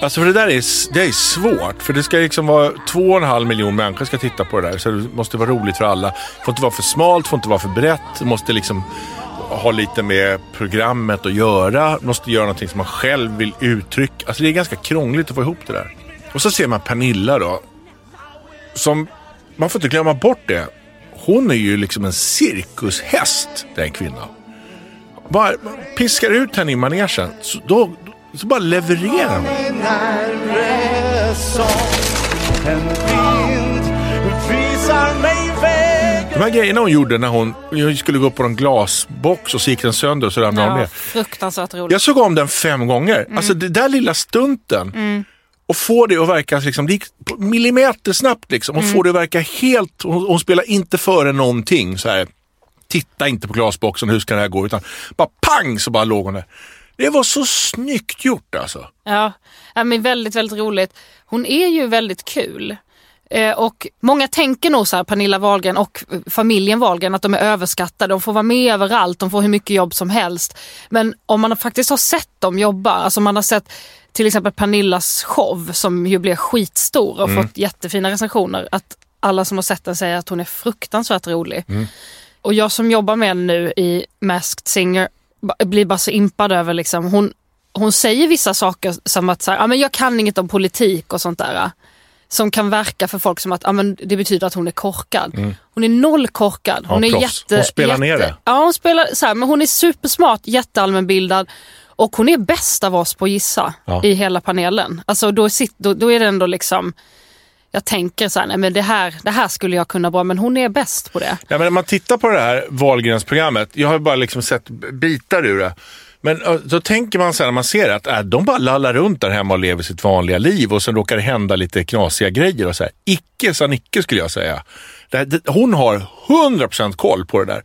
Alltså för det där är, det är svårt. För det ska liksom vara två och en halv miljon människor ska titta på det där. Så det måste vara roligt för alla. Det får inte vara för smalt, får inte vara för brett. Det måste liksom ha lite med programmet att göra. Måste göra någonting som man själv vill uttrycka. Alltså det är ganska krångligt att få ihop det där. Och så ser man Pernilla då. Som, man får inte glömma bort det. Hon är ju liksom en cirkushäst, den kvinnan. Bara piskar ut henne i manegen. Så, då, så bara levererar hon. De här grejerna hon gjorde när hon, hon skulle gå på en glasbox och så gick den sönder och så ramlade hon Ja, ner. fruktansvärt roligt. Jag såg om den fem gånger. Alltså det där lilla stunten. Mm. Och få det att verka liksom, millimeter snabbt. Liksom. Hon Mm. får det att verka helt, hon, hon spelar inte före någonting. Så här, titta inte på glasboxen, hur ska det här gå? Utan bara pang så bara låg hon där. Det var så snyggt gjort alltså. Ja, men väldigt, väldigt roligt. Hon är ju väldigt kul. Eh, och många tänker nog så här, Pernilla Wahlgren och eh, familjen Wahlgren, att de är överskattade. De får vara med överallt, de får hur mycket jobb som helst. Men om man faktiskt har sett dem jobba, alltså man har sett till exempel Pernillas show som ju blev skitstor och Mm. fått jättefina recensioner. Att alla som har sett den säger att hon är fruktansvärt rolig. Och jag som jobbar med henne nu i Masked Singer blir bara så impad över liksom, hon, hon säger vissa saker som att så här, ah, men jag kan inget om politik och sånt där. Som kan verka för folk som att ah, men det betyder att hon är korkad. Mm. Hon är noll korkad. Hon Ja, är proffs. jätte, Hon spelar ner det. Ja, hon spelar så här, men hon är supersmart, jätteallmänbildad. Och hon är bäst av oss på att gissa Ja. i hela panelen. Alltså då, sit, då, då är det ändå liksom, jag tänker så här, nej men det här, det här skulle jag kunna bra, men hon är bäst på det. Ja, men när man tittar på det här Wahlgrens-programmet, jag har bara liksom sett bitar ur det. Men då tänker man så här när man ser att äh, de bara lallar runt där hemma och lever sitt vanliga liv och sen råkar det hända lite knasiga grejer och så här. Icke sa Nicke skulle jag säga. Det, här- det, hon har 100% koll på det där.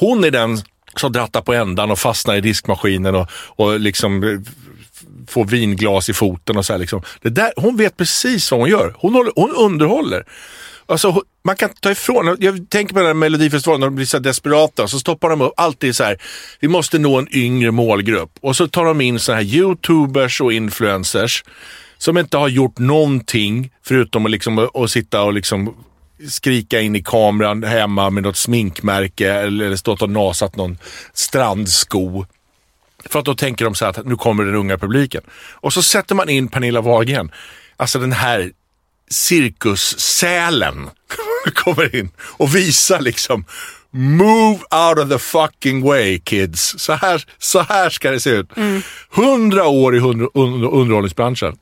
Hon är den som drattar på ändan och fastnar i diskmaskinen och, och liksom får vinglas i foten och så här liksom. Det där, hon vet precis vad hon gör. Hon, håller, hon underhåller. Alltså, man kan ta ifrån, jag tänker på den här Melodifestivalen när de blir så desperata, så stoppar de upp alltid så här, vi måste nå en yngre målgrupp. Och så tar de in så här youtubers och influencers som inte har gjort någonting förutom att, liksom, att sitta och liksom skrika in i kameran hemma med något sminkmärke eller, eller stått och nasat någon strandsko. För att då tänker de så här att nu kommer den unga publiken. Och så sätter man in Pernilla Wahlgren. Alltså den här cirkussälen kommer in och visar liksom Move out of the fucking way kids. Så här, så här ska det se ut. Hundra år i under, under, underhållningsbranschen.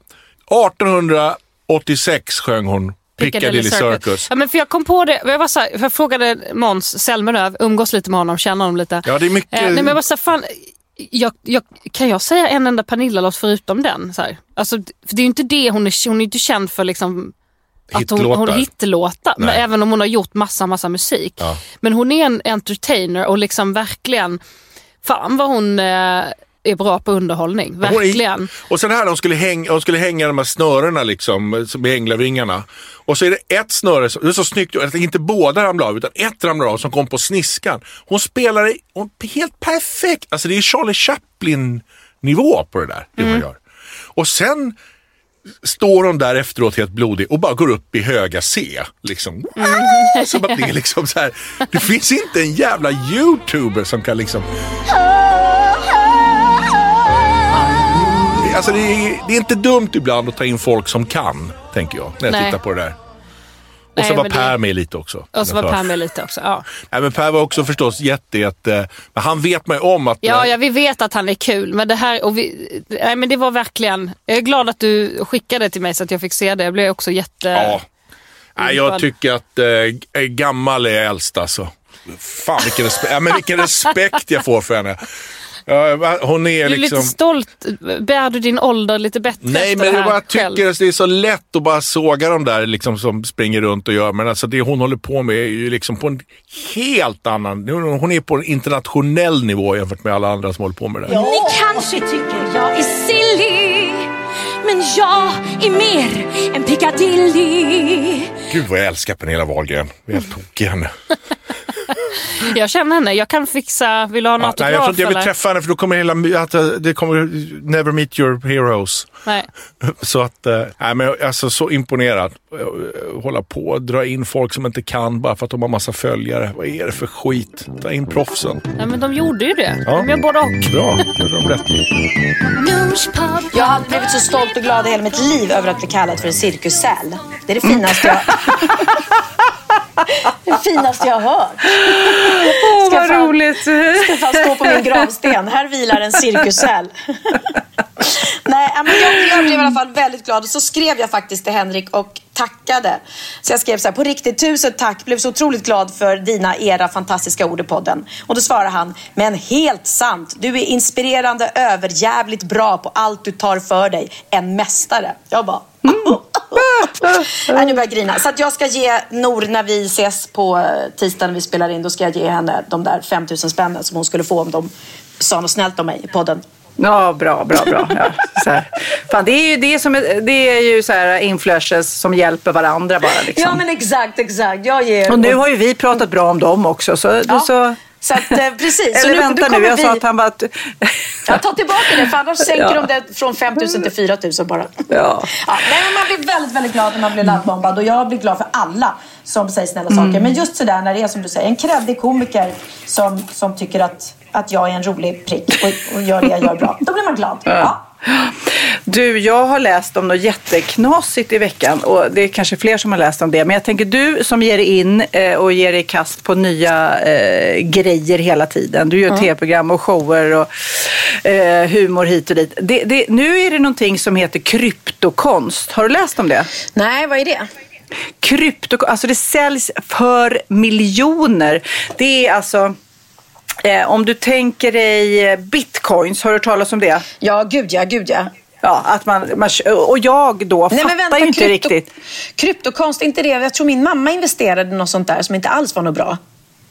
1886 sjöng hon Piccadilly Circus. Ja, men för jag kom på det, jag, var så här, jag frågade Måns Zelmerlöw, umgås lite med honom, känner honom lite. Ja, det är mycket... Eh, nej, men jag var så här, fan, jag, jag, kan jag säga en enda Pernilla-låt förutom den? Så här? Alltså, för det är ju inte det, hon är, hon är inte känd för liksom att hon, hon Hitlåtar. men även om hon har gjort massa, massa musik. Ja. Men hon är en entertainer och liksom verkligen, fan vad hon eh, är bra på underhållning. Verkligen. Och sen här, de skulle, hänga, de skulle hänga de här snörena liksom, som med änglavingarna. Och så är det ett snöre, som- det är så snyggt att inte båda ramlar av, utan ett ramlar av som kom på sniskan. Hon spelar hon, helt perfekt. Alltså det är Charlie Chaplin-nivå på det där, det hon gör. Och sen står hon där efteråt helt blodig och bara går upp i höga C. Liksom. Som att det är liksom så här. Det finns inte en jävla youtuber som kan liksom Alltså det är, det är inte dumt ibland att ta in folk som kan, tänker jag, när jag Nej. tittar på det där. Och Nej, så var det- Per med lite också. Och så var Per med lite också. Ja. Nej, men Per var också förstås jätte, jätte... Men han vet man ju om att... Ja, ja, vi vet att han är kul. Men det här, och vi, nej, men det var verkligen, jag är glad att du skickade det till mig så att jag fick se det. Jag blev också jätte... Ja. Nej, jag tycker att eh, gammal är äldst alltså. Fan vilken respekt, ja, men vilken respekt jag får för henne. Ja, hon är Du är liksom... lite stolt. Bär du din ålder lite bättre Nej, efter men det jag bara själv? tycker att det är så lätt att bara såga de där liksom, som springer runt och gör. Men alltså det hon håller på med är ju liksom på en helt annan... Hon är på en internationell nivå jämfört med alla andra som håller på med det här. Ni kanske tycker jag är silly Men jag är mer än Piccadilly Gud vad jag älskar Pernilla Wahlgren. Jag är helt tokig henne. Jag känner henne. Jag kan fixa... Vill du ha en Ja, autograf? nej, jag tror inte jag vill eller? träffa henne för då kommer hela... Att, eh, det kommer never meet your heroes. Nej. Så att, eh, nej men jag är alltså så imponerad. Eh, Hålla på och dra in folk som inte kan bara för att de har massa följare. Vad är det för skit? Ta in proffsen. Nej, men de gjorde ju det. Ja. De gör både och. Bra, gjorde de rätt. Jag har blivit så stolt och glad i hela mitt liv över att bli kallad för en cirkussäl. Det är det finaste jag... det finaste jag har hört. Åh, vad roligt. Ska fan stå på min gravsten. Här vilar en cirkussäl. Nej, men jag, jag blev i alla fall väldigt glad och så skrev jag faktiskt till Henrik och tackade. Så jag skrev så här, på riktigt tusen tack, blev så otroligt glad för dina, era fantastiska ord i podden. Och då svarade han, men helt sant, du är inspirerande, överjävligt bra på allt du tar för dig. En mästare. Jag bara, Nej, nu börjar jag grina. Så att jag ska ge Nor, när vi ses på eh, tisdag när vi spelar in, då ska jag ge henne de där 5000 spännen som hon skulle få om de sa något snällt om mig i podden. Ja, bra, bra, bra. Ja, så här. Fan, det är ju, det är som, det är ju så här influencers som hjälper varandra bara. Liksom. Ja, men exakt, exakt. Jag ger... Och nu har ju vi pratat bra om dem också. Så, Ja, så... Så att, eh, precis. Eller så nu, vänta nu jag vi... sa att han bara... Jag tar tillbaka det, för annars sänker Ja. de det från 5 000 till 4 000 bara. Ja. Ja, nej, men man blir väldigt, väldigt glad när man blir laddbombad och jag blir glad för alla som säger snälla Mm. saker. Men just sådär när det är som du säger, en kreddig komiker som, som tycker att, att jag är en rolig prick och, och gör det jag gör bra. Då blir man glad. Ja. Du, jag har läst om något jätteknasigt i veckan och det är kanske fler som har läst om det. Men jag tänker du som ger dig in eh, och ger dig i kast på nya eh, grejer hela tiden. Du gör Mm. tv-program och shower och eh, humor hit och dit. Det, det, nu är det någonting som heter kryptokonst. Har du läst om det? Nej, vad är det? Krypto, alltså det säljs för miljoner. Det är alltså Eh, om du tänker dig eh, bitcoins, har du hört talas om det? Ja, gud ja, gud ja. Ja, att man, man och jag då Nej, fattar vänta, ju inte krypto- riktigt. Kryptokonst, inte det. Jag tror min mamma investerade i något sånt där som inte alls var något bra.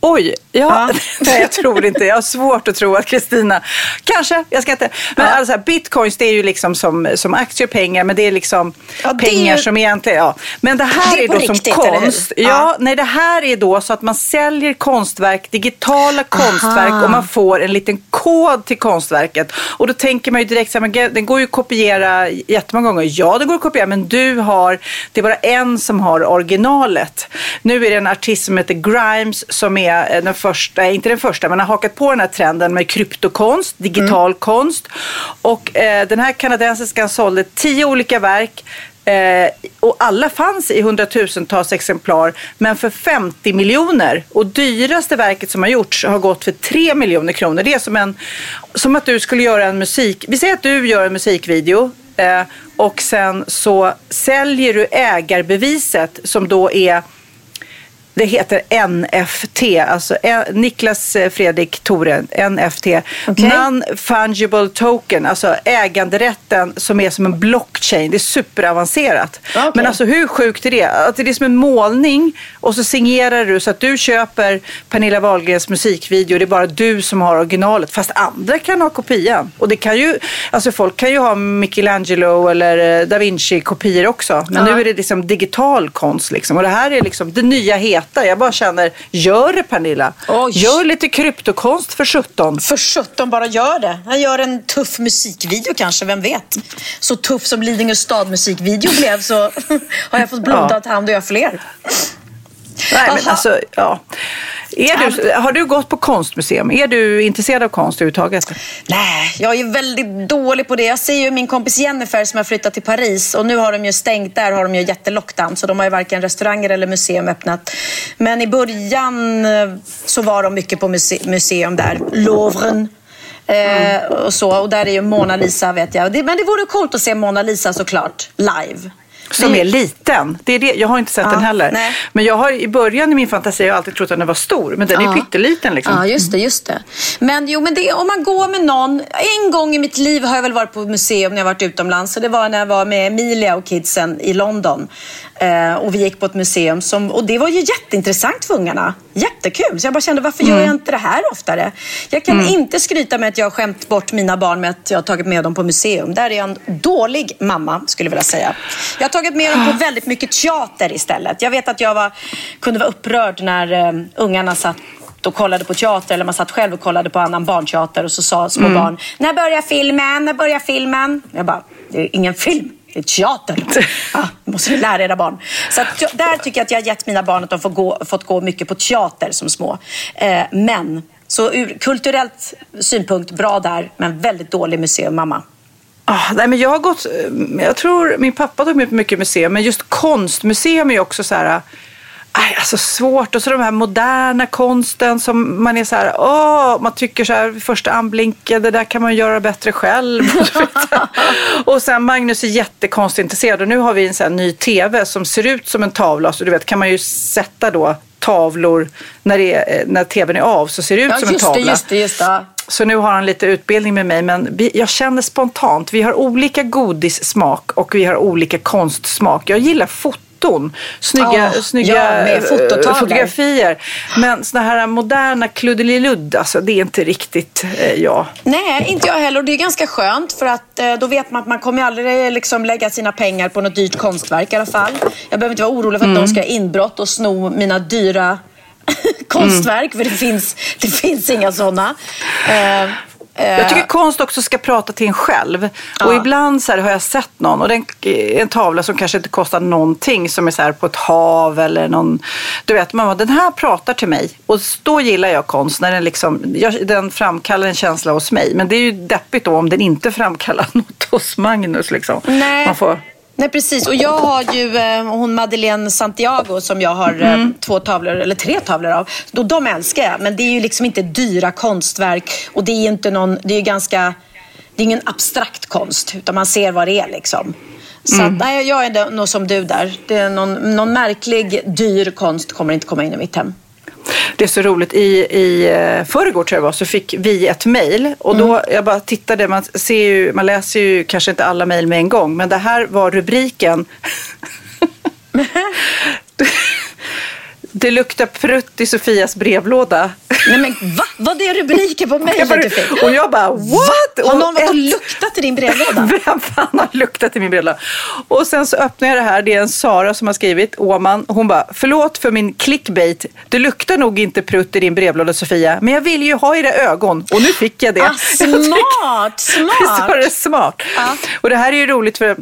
Oj, ja. Nej, jag tror inte. Jag har svårt att tro att Kristina, kanske, jag ska inte. Men alltså, bitcoins det är ju liksom som, som aktier, pengar, men det är liksom det är pengar ju- som egentligen, ja. Men det här Det är är, då riktigt, som konst. Ja, Ja. nej det här är då så att man säljer konstverk, digitala konstverk och man får en liten kod till konstverket. Och då tänker man ju direkt så här, den går ju att kopiera jättemånga gånger. Ja, det går att kopiera, men du har, det är bara en som har originalet. Nu är det en artist som heter Grimes som är eh, den första, inte den första, men har hakat på den här trenden med kryptokonst, digital konst. Och eh, den här kanadensiskan sålde tio olika verk Eh, och alla fanns i hundratusentals exemplar, men för 50 miljoner. Och dyraste verket som har gjorts har gått för 3 miljoner kronor. Det är som, en, som att du skulle göra en musik... Vi säger att du gör en musikvideo eh, och sen så säljer du ägarbeviset som då är det heter NFT, alltså eh, Niklas eh, Fredrik Tore, NFT. Non-fungible token, alltså äganderätten som är som en blockchain. Det är superavancerat. Men alltså hur sjukt är det? Att det är som en målning och så signerar du så att du köper Pernilla Wahlgrens musikvideo. Det är bara du som har originalet. Fast andra kan ha kopian. Och det kan ju, alltså folk kan ju ha Michelangelo eller eh, Da Vinci kopior också. Men Ja. nu är det liksom digital konst liksom. Och det här är liksom det nya heta. Jag bara känner, gör det Pernilla. Gör lite kryptokonst för 17. För 17 bara gör det. Han gör en tuff musikvideo kanske, vem vet? Så tuff som Lidingö stad musikvideo blev så har jag fått blodad hand och göra fler. Nej, men alltså, ja. Är du, har du gått på konstmuseum? Är du intresserad av konst överhuvudtaget? Nej, jag är väldigt dålig på det. Jag ser ju min kompis Jennifer som har flyttat till Paris och nu har de ju stängt där, har de ju jättelockdown så de har ju varken restauranger eller museum öppnat. Men i början eh, så var de mycket på muse- museum där, Louvren. Eh, och så, och där är ju Mona Lisa vet jag. Det, men det vore coolt att se Mona Lisa såklart, live. Som Det- är liten. Det är det. Jag har inte sett Ja, den heller. nej. Men jag har i början i min fantasi har jag alltid trott att den var stor. Men den är Ja. pytteliten liksom. Ja, just det, just det. Men jo, men det, om man går med någon. En gång i mitt liv har jag väl varit på museum när jag varit utomlands. Så det var när jag var med Emilia och kidsen i London. Eh, och vi gick på ett museum. Som, och det var ju jätteintressant för ungarna. Jättekul. Så jag bara kände, varför gör jag inte det här oftare? Jag kan inte skryta med att jag har skämt bort mina barn med att jag har tagit med dem på museum. Där är jag en dålig mamma, skulle jag vilja säga. Jag har tagit med dem på väldigt mycket teater istället. Jag vet att jag var, kunde vara upprörd när eh, ungarna satt och kollade på teater eller man satt själv och kollade på annan barnteater och så sa små Mm. barn, när börjar filmen? När börjar filmen? Jag bara, det är ingen film. Det är teater. Ja, måste ni lära era barn. Så att, där tycker jag att jag har gett mina barn att de får gå, fått gå mycket på teater som små. Eh, men, så ur kulturellt synpunkt, bra där, men väldigt dålig museummamma. Ah, nej, men jag har gått, eh, jag tror min pappa tog med på mycket museum, men just konstmuseum är ju också så här, aj, alltså svårt. Och så de här moderna konsten som man är så här, åh, man tycker så här vid första anblinken, det där kan man göra bättre själv. Och sen Magnus är jättekonstintresserad och nu har vi en här ny tv som ser ut som en tavla. Så du vet, kan man ju sätta då tavlor när, det är, eh, när tvn är av så ser det ut Ja, som en tavla. det, just det, just det. Så nu har han lite utbildning med mig, men vi, jag känner spontant, vi har olika godissmak och vi har olika konstsmak. Jag gillar foton, snygga, Ja, snygga ja, eh, fotografier. Men såna här moderna kluddeliludd, alltså det är inte riktigt eh, jag. Nej, inte jag heller. Och det är ganska skönt för att eh, då vet man att man kommer aldrig liksom, lägga sina pengar på något dyrt konstverk i alla fall. Jag behöver inte vara orolig för att Mm. någon ska inbrott och sno mina dyra konstverk. För det finns, det finns inga sådana. Eh, eh, Jag tycker konst också ska prata till en själv. Och ibland så har jag sett någon, och det är en tavla som kanske inte kostar någonting, som är så här på ett hav eller någon, du vet, mamma den här pratar till mig. Och då gillar jag konst, när den, liksom, jag, den framkallar en känsla hos mig. Men det är ju deppigt då om den inte framkallar något hos Magnus. Liksom. Nej. Man får, Nej, precis. Och jag har ju eh, hon Madeleine Santiago som jag har eh, Mm. två tavlor, eller tre tavlor av. Och de älskar jag. Men det är ju liksom inte dyra konstverk. Och det är inte någon, det är ju ganska, det är ingen abstrakt konst. Utan man ser vad det är liksom. Så Mm. att, nej, jag är nog som du där. Det är någon, någon märklig, dyr konst kommer inte komma in i mitt hem. Det är så roligt. I, i eh, förrgår tror jag var, så fick vi ett mejl. Och då, jag bara tittade, man, ser ju, man läser ju kanske inte alla mejl med en gång. Men det här var rubriken. Det luktar prutt i Sofias brevlåda. Nej men va? Vad är rubriken på mejlet du fick? och jag bara, what? Har någon varit och luktat i din brevlåda? Vem fan har luktat i min brevlåda? Och sen så öppnar jag det här. Det är en Sara som har skrivit, Åman. Hon bara, förlåt för min clickbait. Det luktar nog inte prutt i din brevlåda Sofia. Men jag vill ju ha era ögon. Och nu fick jag det. Ah, smart, smart. Visst var det smart? Och det här är ju roligt för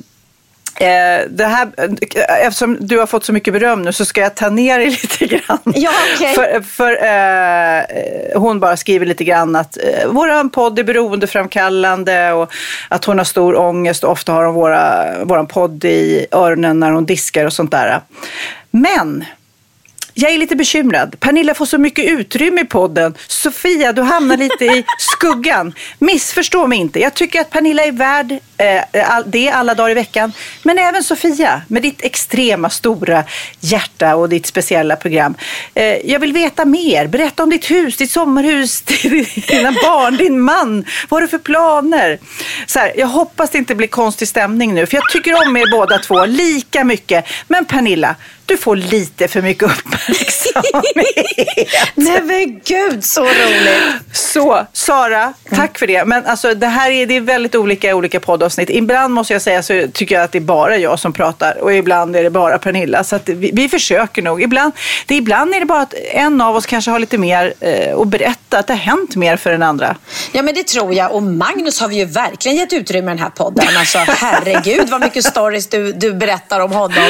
det här, eh, eftersom du har fått så mycket beröm nu så ska jag ta ner det lite grann. Ja, okej. För, för eh, hon bara skriver lite grann att eh, våran podd är beroendeframkallande och att hon har stor ångest och ofta har hon våra, våran podd i öronen när hon diskar och sånt där. Men jag är lite bekymrad. Pernilla får så mycket utrymme i podden. Sofia, du hamnar lite i skuggan. Missförstå mig inte. Jag tycker att Pernilla är värd eh, det alla dagar i veckan. Men även Sofia, med ditt extrema stora hjärta och ditt speciella program. Eh, jag vill veta mer. Berätta om ditt hus, ditt sommarhus, dina barn, din man. Vad har du för planer? Så här, jag hoppas det inte blir konstig stämning nu, för jag tycker om er båda två lika mycket. Men Pernilla, du får lite för mycket uppmärksamhet. Nej men gud, så roligt. Så, Sara, tack för det. Men alltså, det här är, det är väldigt olika i olika poddavsnitt. Ibland måste jag säga så tycker jag att det är bara jag som pratar och ibland är det bara Pernilla. Så vi, vi försöker nog. Ibland, det, ibland är det bara att en av oss kanske har lite mer eh, att berätta, att det har hänt mer för den andra. Ja men det tror jag. Och Magnus har vi ju verkligen gett utrymme i den här podden. Alltså herregud vad mycket stories du, du berättar om honom.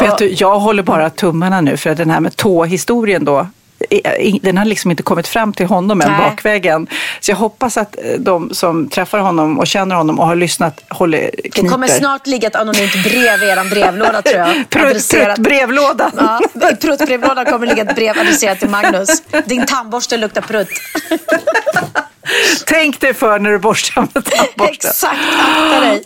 Vet du, jag håller bara tummarna nu för att den här med tåhistorien då, den har liksom inte kommit fram till honom än Nej. bakvägen. Så jag hoppas att eh, de som träffar honom och känner honom och har lyssnat håller Det kniper. kommer snart ligga ett anonymt brev i er brevlåda tror jag. Adresserat- pruttbrevlådan. Ja, I pruttbrevlådan kommer ligga ett brev adresserat till Magnus. Din tandborste luktar prutt. Tänk dig för när du borstar med tandborsten. Exakt, akta dig.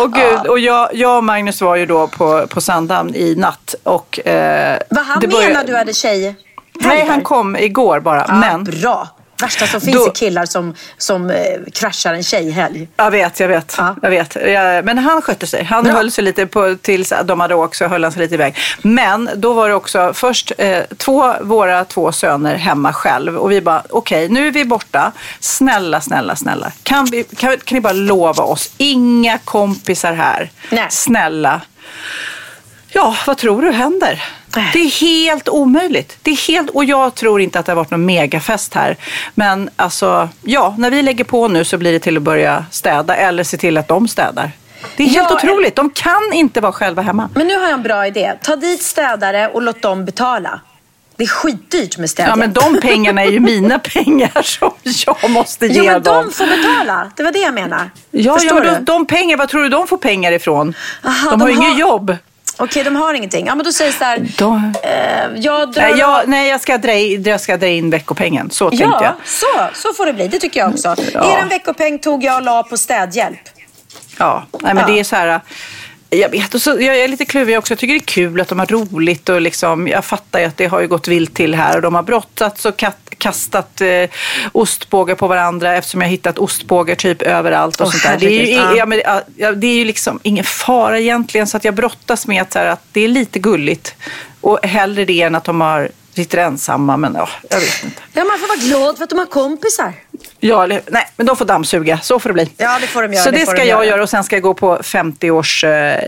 Åh gud, och jag, jag och Magnus var ju då på, på Sandhamn i natt. Och, eh, Vad han det började- menar du hade tjej? Nej, han kom igår bara. Ja, men Bra. Värsta som finns Då- är killar som, som eh, kraschar en tjejhelg. Jag vet, jag vet. Jag vet. Jag, men han skötte sig. Han höll sig lite på, tills de hade åkt så höll han sig lite iväg. Men då var det också först eh, två, våra två söner hemma själv. Och vi bara, okej nu är vi borta. Snälla, snälla, snälla. Kan, vi, kan, kan ni bara lova oss, inga kompisar här. Snälla. Ja, vad tror du händer? Det är helt omöjligt. Det är helt, och jag tror inte att det har varit någon megafest här. Men alltså, ja, när vi lägger på nu så blir det till att börja städa eller se till att de städar. Det är helt Ja, otroligt. De kan inte vara själva hemma. Men nu har jag en bra idé. Ta dit städare och låt dem betala. Det är skitdyrt med städhjälp. Ja, men de pengarna är ju mina pengar som jag måste ge Jo, men dem. de får betala. Det var det jag menar. Ja, ja Förstår men du? de, de pengar, vad tror du de får pengar ifrån? Aha, de har ju de inget har- jobb. Okej, de har ingenting. Ja, men då säger så här. Eh, jag drar Nej, jag, nej jag, ska dra in, jag ska dra in veckopengen. Så tänkte jag. Ja, så, så får det bli. Det tycker jag också. Ja. Er veckopeng tog jag och la på städhjälp. Ja, nej, men Ja. det är så här. Jag vet, och så, jag är lite kluven också. Jag tycker det är kul att de har roligt och liksom, jag fattar ju att det har ju gått vilt till här och de har brottats och kat, kastat eh, ostbågar på varandra eftersom jag hittat ostbågar typ överallt och Åh, sånt där. Det är, ju, ja. ja, men, ja, det är ju liksom ingen fara egentligen så att jag brottas med att, här, att det är lite gulligt och hellre det än att de har sitter ensamma men ja, jag vet inte. Ja, man får vara glad för att de har kompisar. Ja, eller, nej, men de får dammsuga. Så får det bli. Ja, det får de göra, Så det det, ska de jag göra. göra och sen ska jag gå på 50-års eh,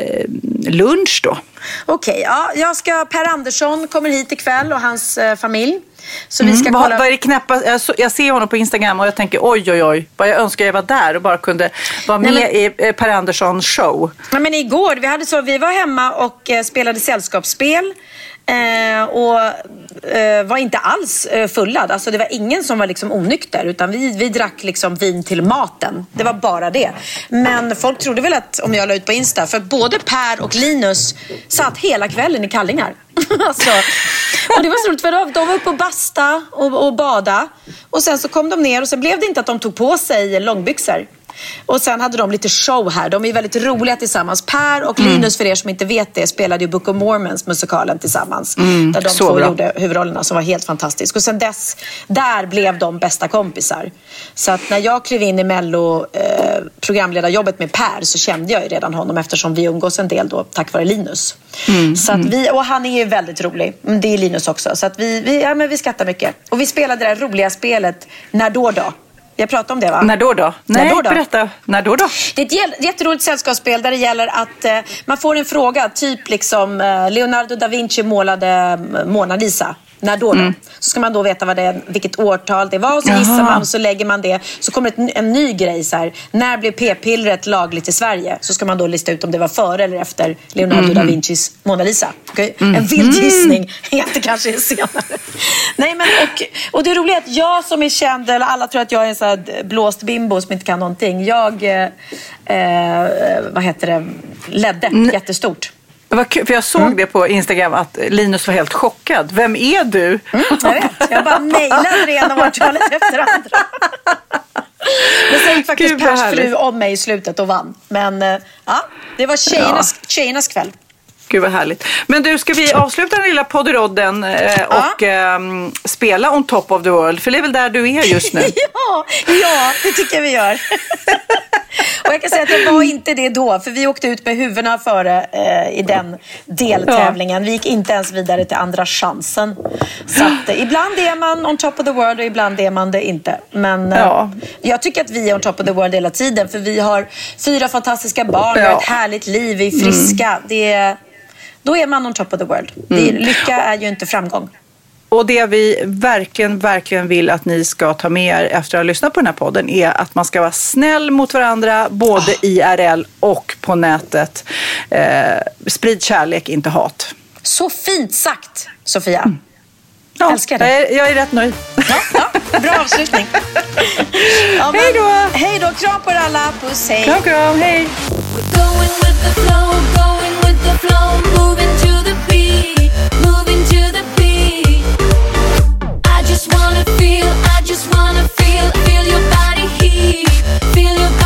lunch då. Okej, ja, jag ska, Per Andersson kommer hit ikväll och hans eh, familj. Så vi ska Mm, vad, kolla. vad är det knäppa? Jag, så- jag ser honom på Instagram och jag tänker oj, oj, oj. Vad jag önskar jag var där och bara kunde vara Nej, med i eh, Per Anderssons show. Ja, men igår, vi, hade så, vi var hemma och eh, spelade sällskapsspel. Eh, och eh, var inte alls eh, fullad. Alltså, det var ingen som var liksom onykter. Utan vi, vi drack liksom vin till maten. Det var bara det. Men folk trodde väl att, om jag la ut på Insta, för både Per och Linus satt hela kvällen i kallingar. alltså, och det var så roligt för de, de var uppe och basta och, och bada. Och sen så kom de ner och så blev det inte att de tog på sig långbyxor. Och sen hade de lite show här. De är väldigt roliga tillsammans. Per och Mm. Linus, för er som inte vet det, spelade ju Book of Mormons musikalen tillsammans. Mm, där de så två bra. gjorde huvudrollerna som var helt fantastisk. Och sen dess, där blev de bästa kompisar. Så att när jag klev in i Mello eh, programledarjobbet med Per så kände jag ju redan honom eftersom vi umgås en del då tack vare Linus. Mm, Så att vi, och han är ju väldigt rolig. Mm, Det är Linus också. Så att vi, vi, ja, men vi skrattar mycket. Och vi spelade det där roliga spelet När då då? Jag pratade om det va? När då då? Nej, När då då? berätta. När då då? Det är ett jätteroligt sällskapsspel där det gäller att eh, man får en fråga, typ liksom eh, Leonardo da Vinci målade eh, Mona Lisa. När då då? Mm. Så ska man då veta vad det är, vilket årtal det var och så Jaha. gissar man och så lägger man det. Så kommer ett, en ny grej så här. När blev p-pillret lagligt i Sverige? Så ska man då lista ut om det var före eller efter Leonardo Mhm. da Vincis Mona Lisa. Okej? Mm. En vild gissning. Inte kanske senare. Nej, men och, och det roliga är att jag som är känd, eller alla tror att jag är en sån här blåst bimbo som inte kan någonting. Jag, eh, eh, vad heter det, ledde jättestort. Det var kul, för jag såg det på Instagram att Linus var helt chockad. Vem är du? Jag vet, jag bara nailade det ena årtalet efter det andra. Men sen gick faktiskt Gud, vad Pers fru om mig i slutet och vann. Men eh, ja, det var tjejernas, tjejernas kväll. Gud vad härligt. Men du, ska vi avsluta den lilla podderodden eh, och ehm, spela On Top of the World? För det är väl där du är just nu? Ja, ja, det tycker jag vi gör. Och jag kan säga att jag var inte det då, för vi åkte ut med huvudena före eh, i den deltävlingen. Vi gick inte ens vidare till andra chansen. Så att, eh, ibland är man on top of the world och ibland är man det inte. Men eh, Ja. jag tycker att vi är on top of the world hela tiden, för vi har fyra fantastiska barn, vi har ett härligt liv, vi är friska. Det är, då är man on top of the world. Det är, lycka är ju inte framgång. Och det vi verkligen, verkligen vill att ni ska ta med er efter att ha lyssnat på den här podden är att man ska vara snäll mot varandra både IRL och på nätet. Eh, sprid kärlek, inte hat. Så fint sagt, Sofia. Ja, Älskar det. Jag är, jag är rätt nöjd. Bra avslutning. Ja, men- Hej då! Hej då! Kram på er alla. Puss, hej. Kram, kram. Hej! just wanna feel, feel your body heat, feel your body.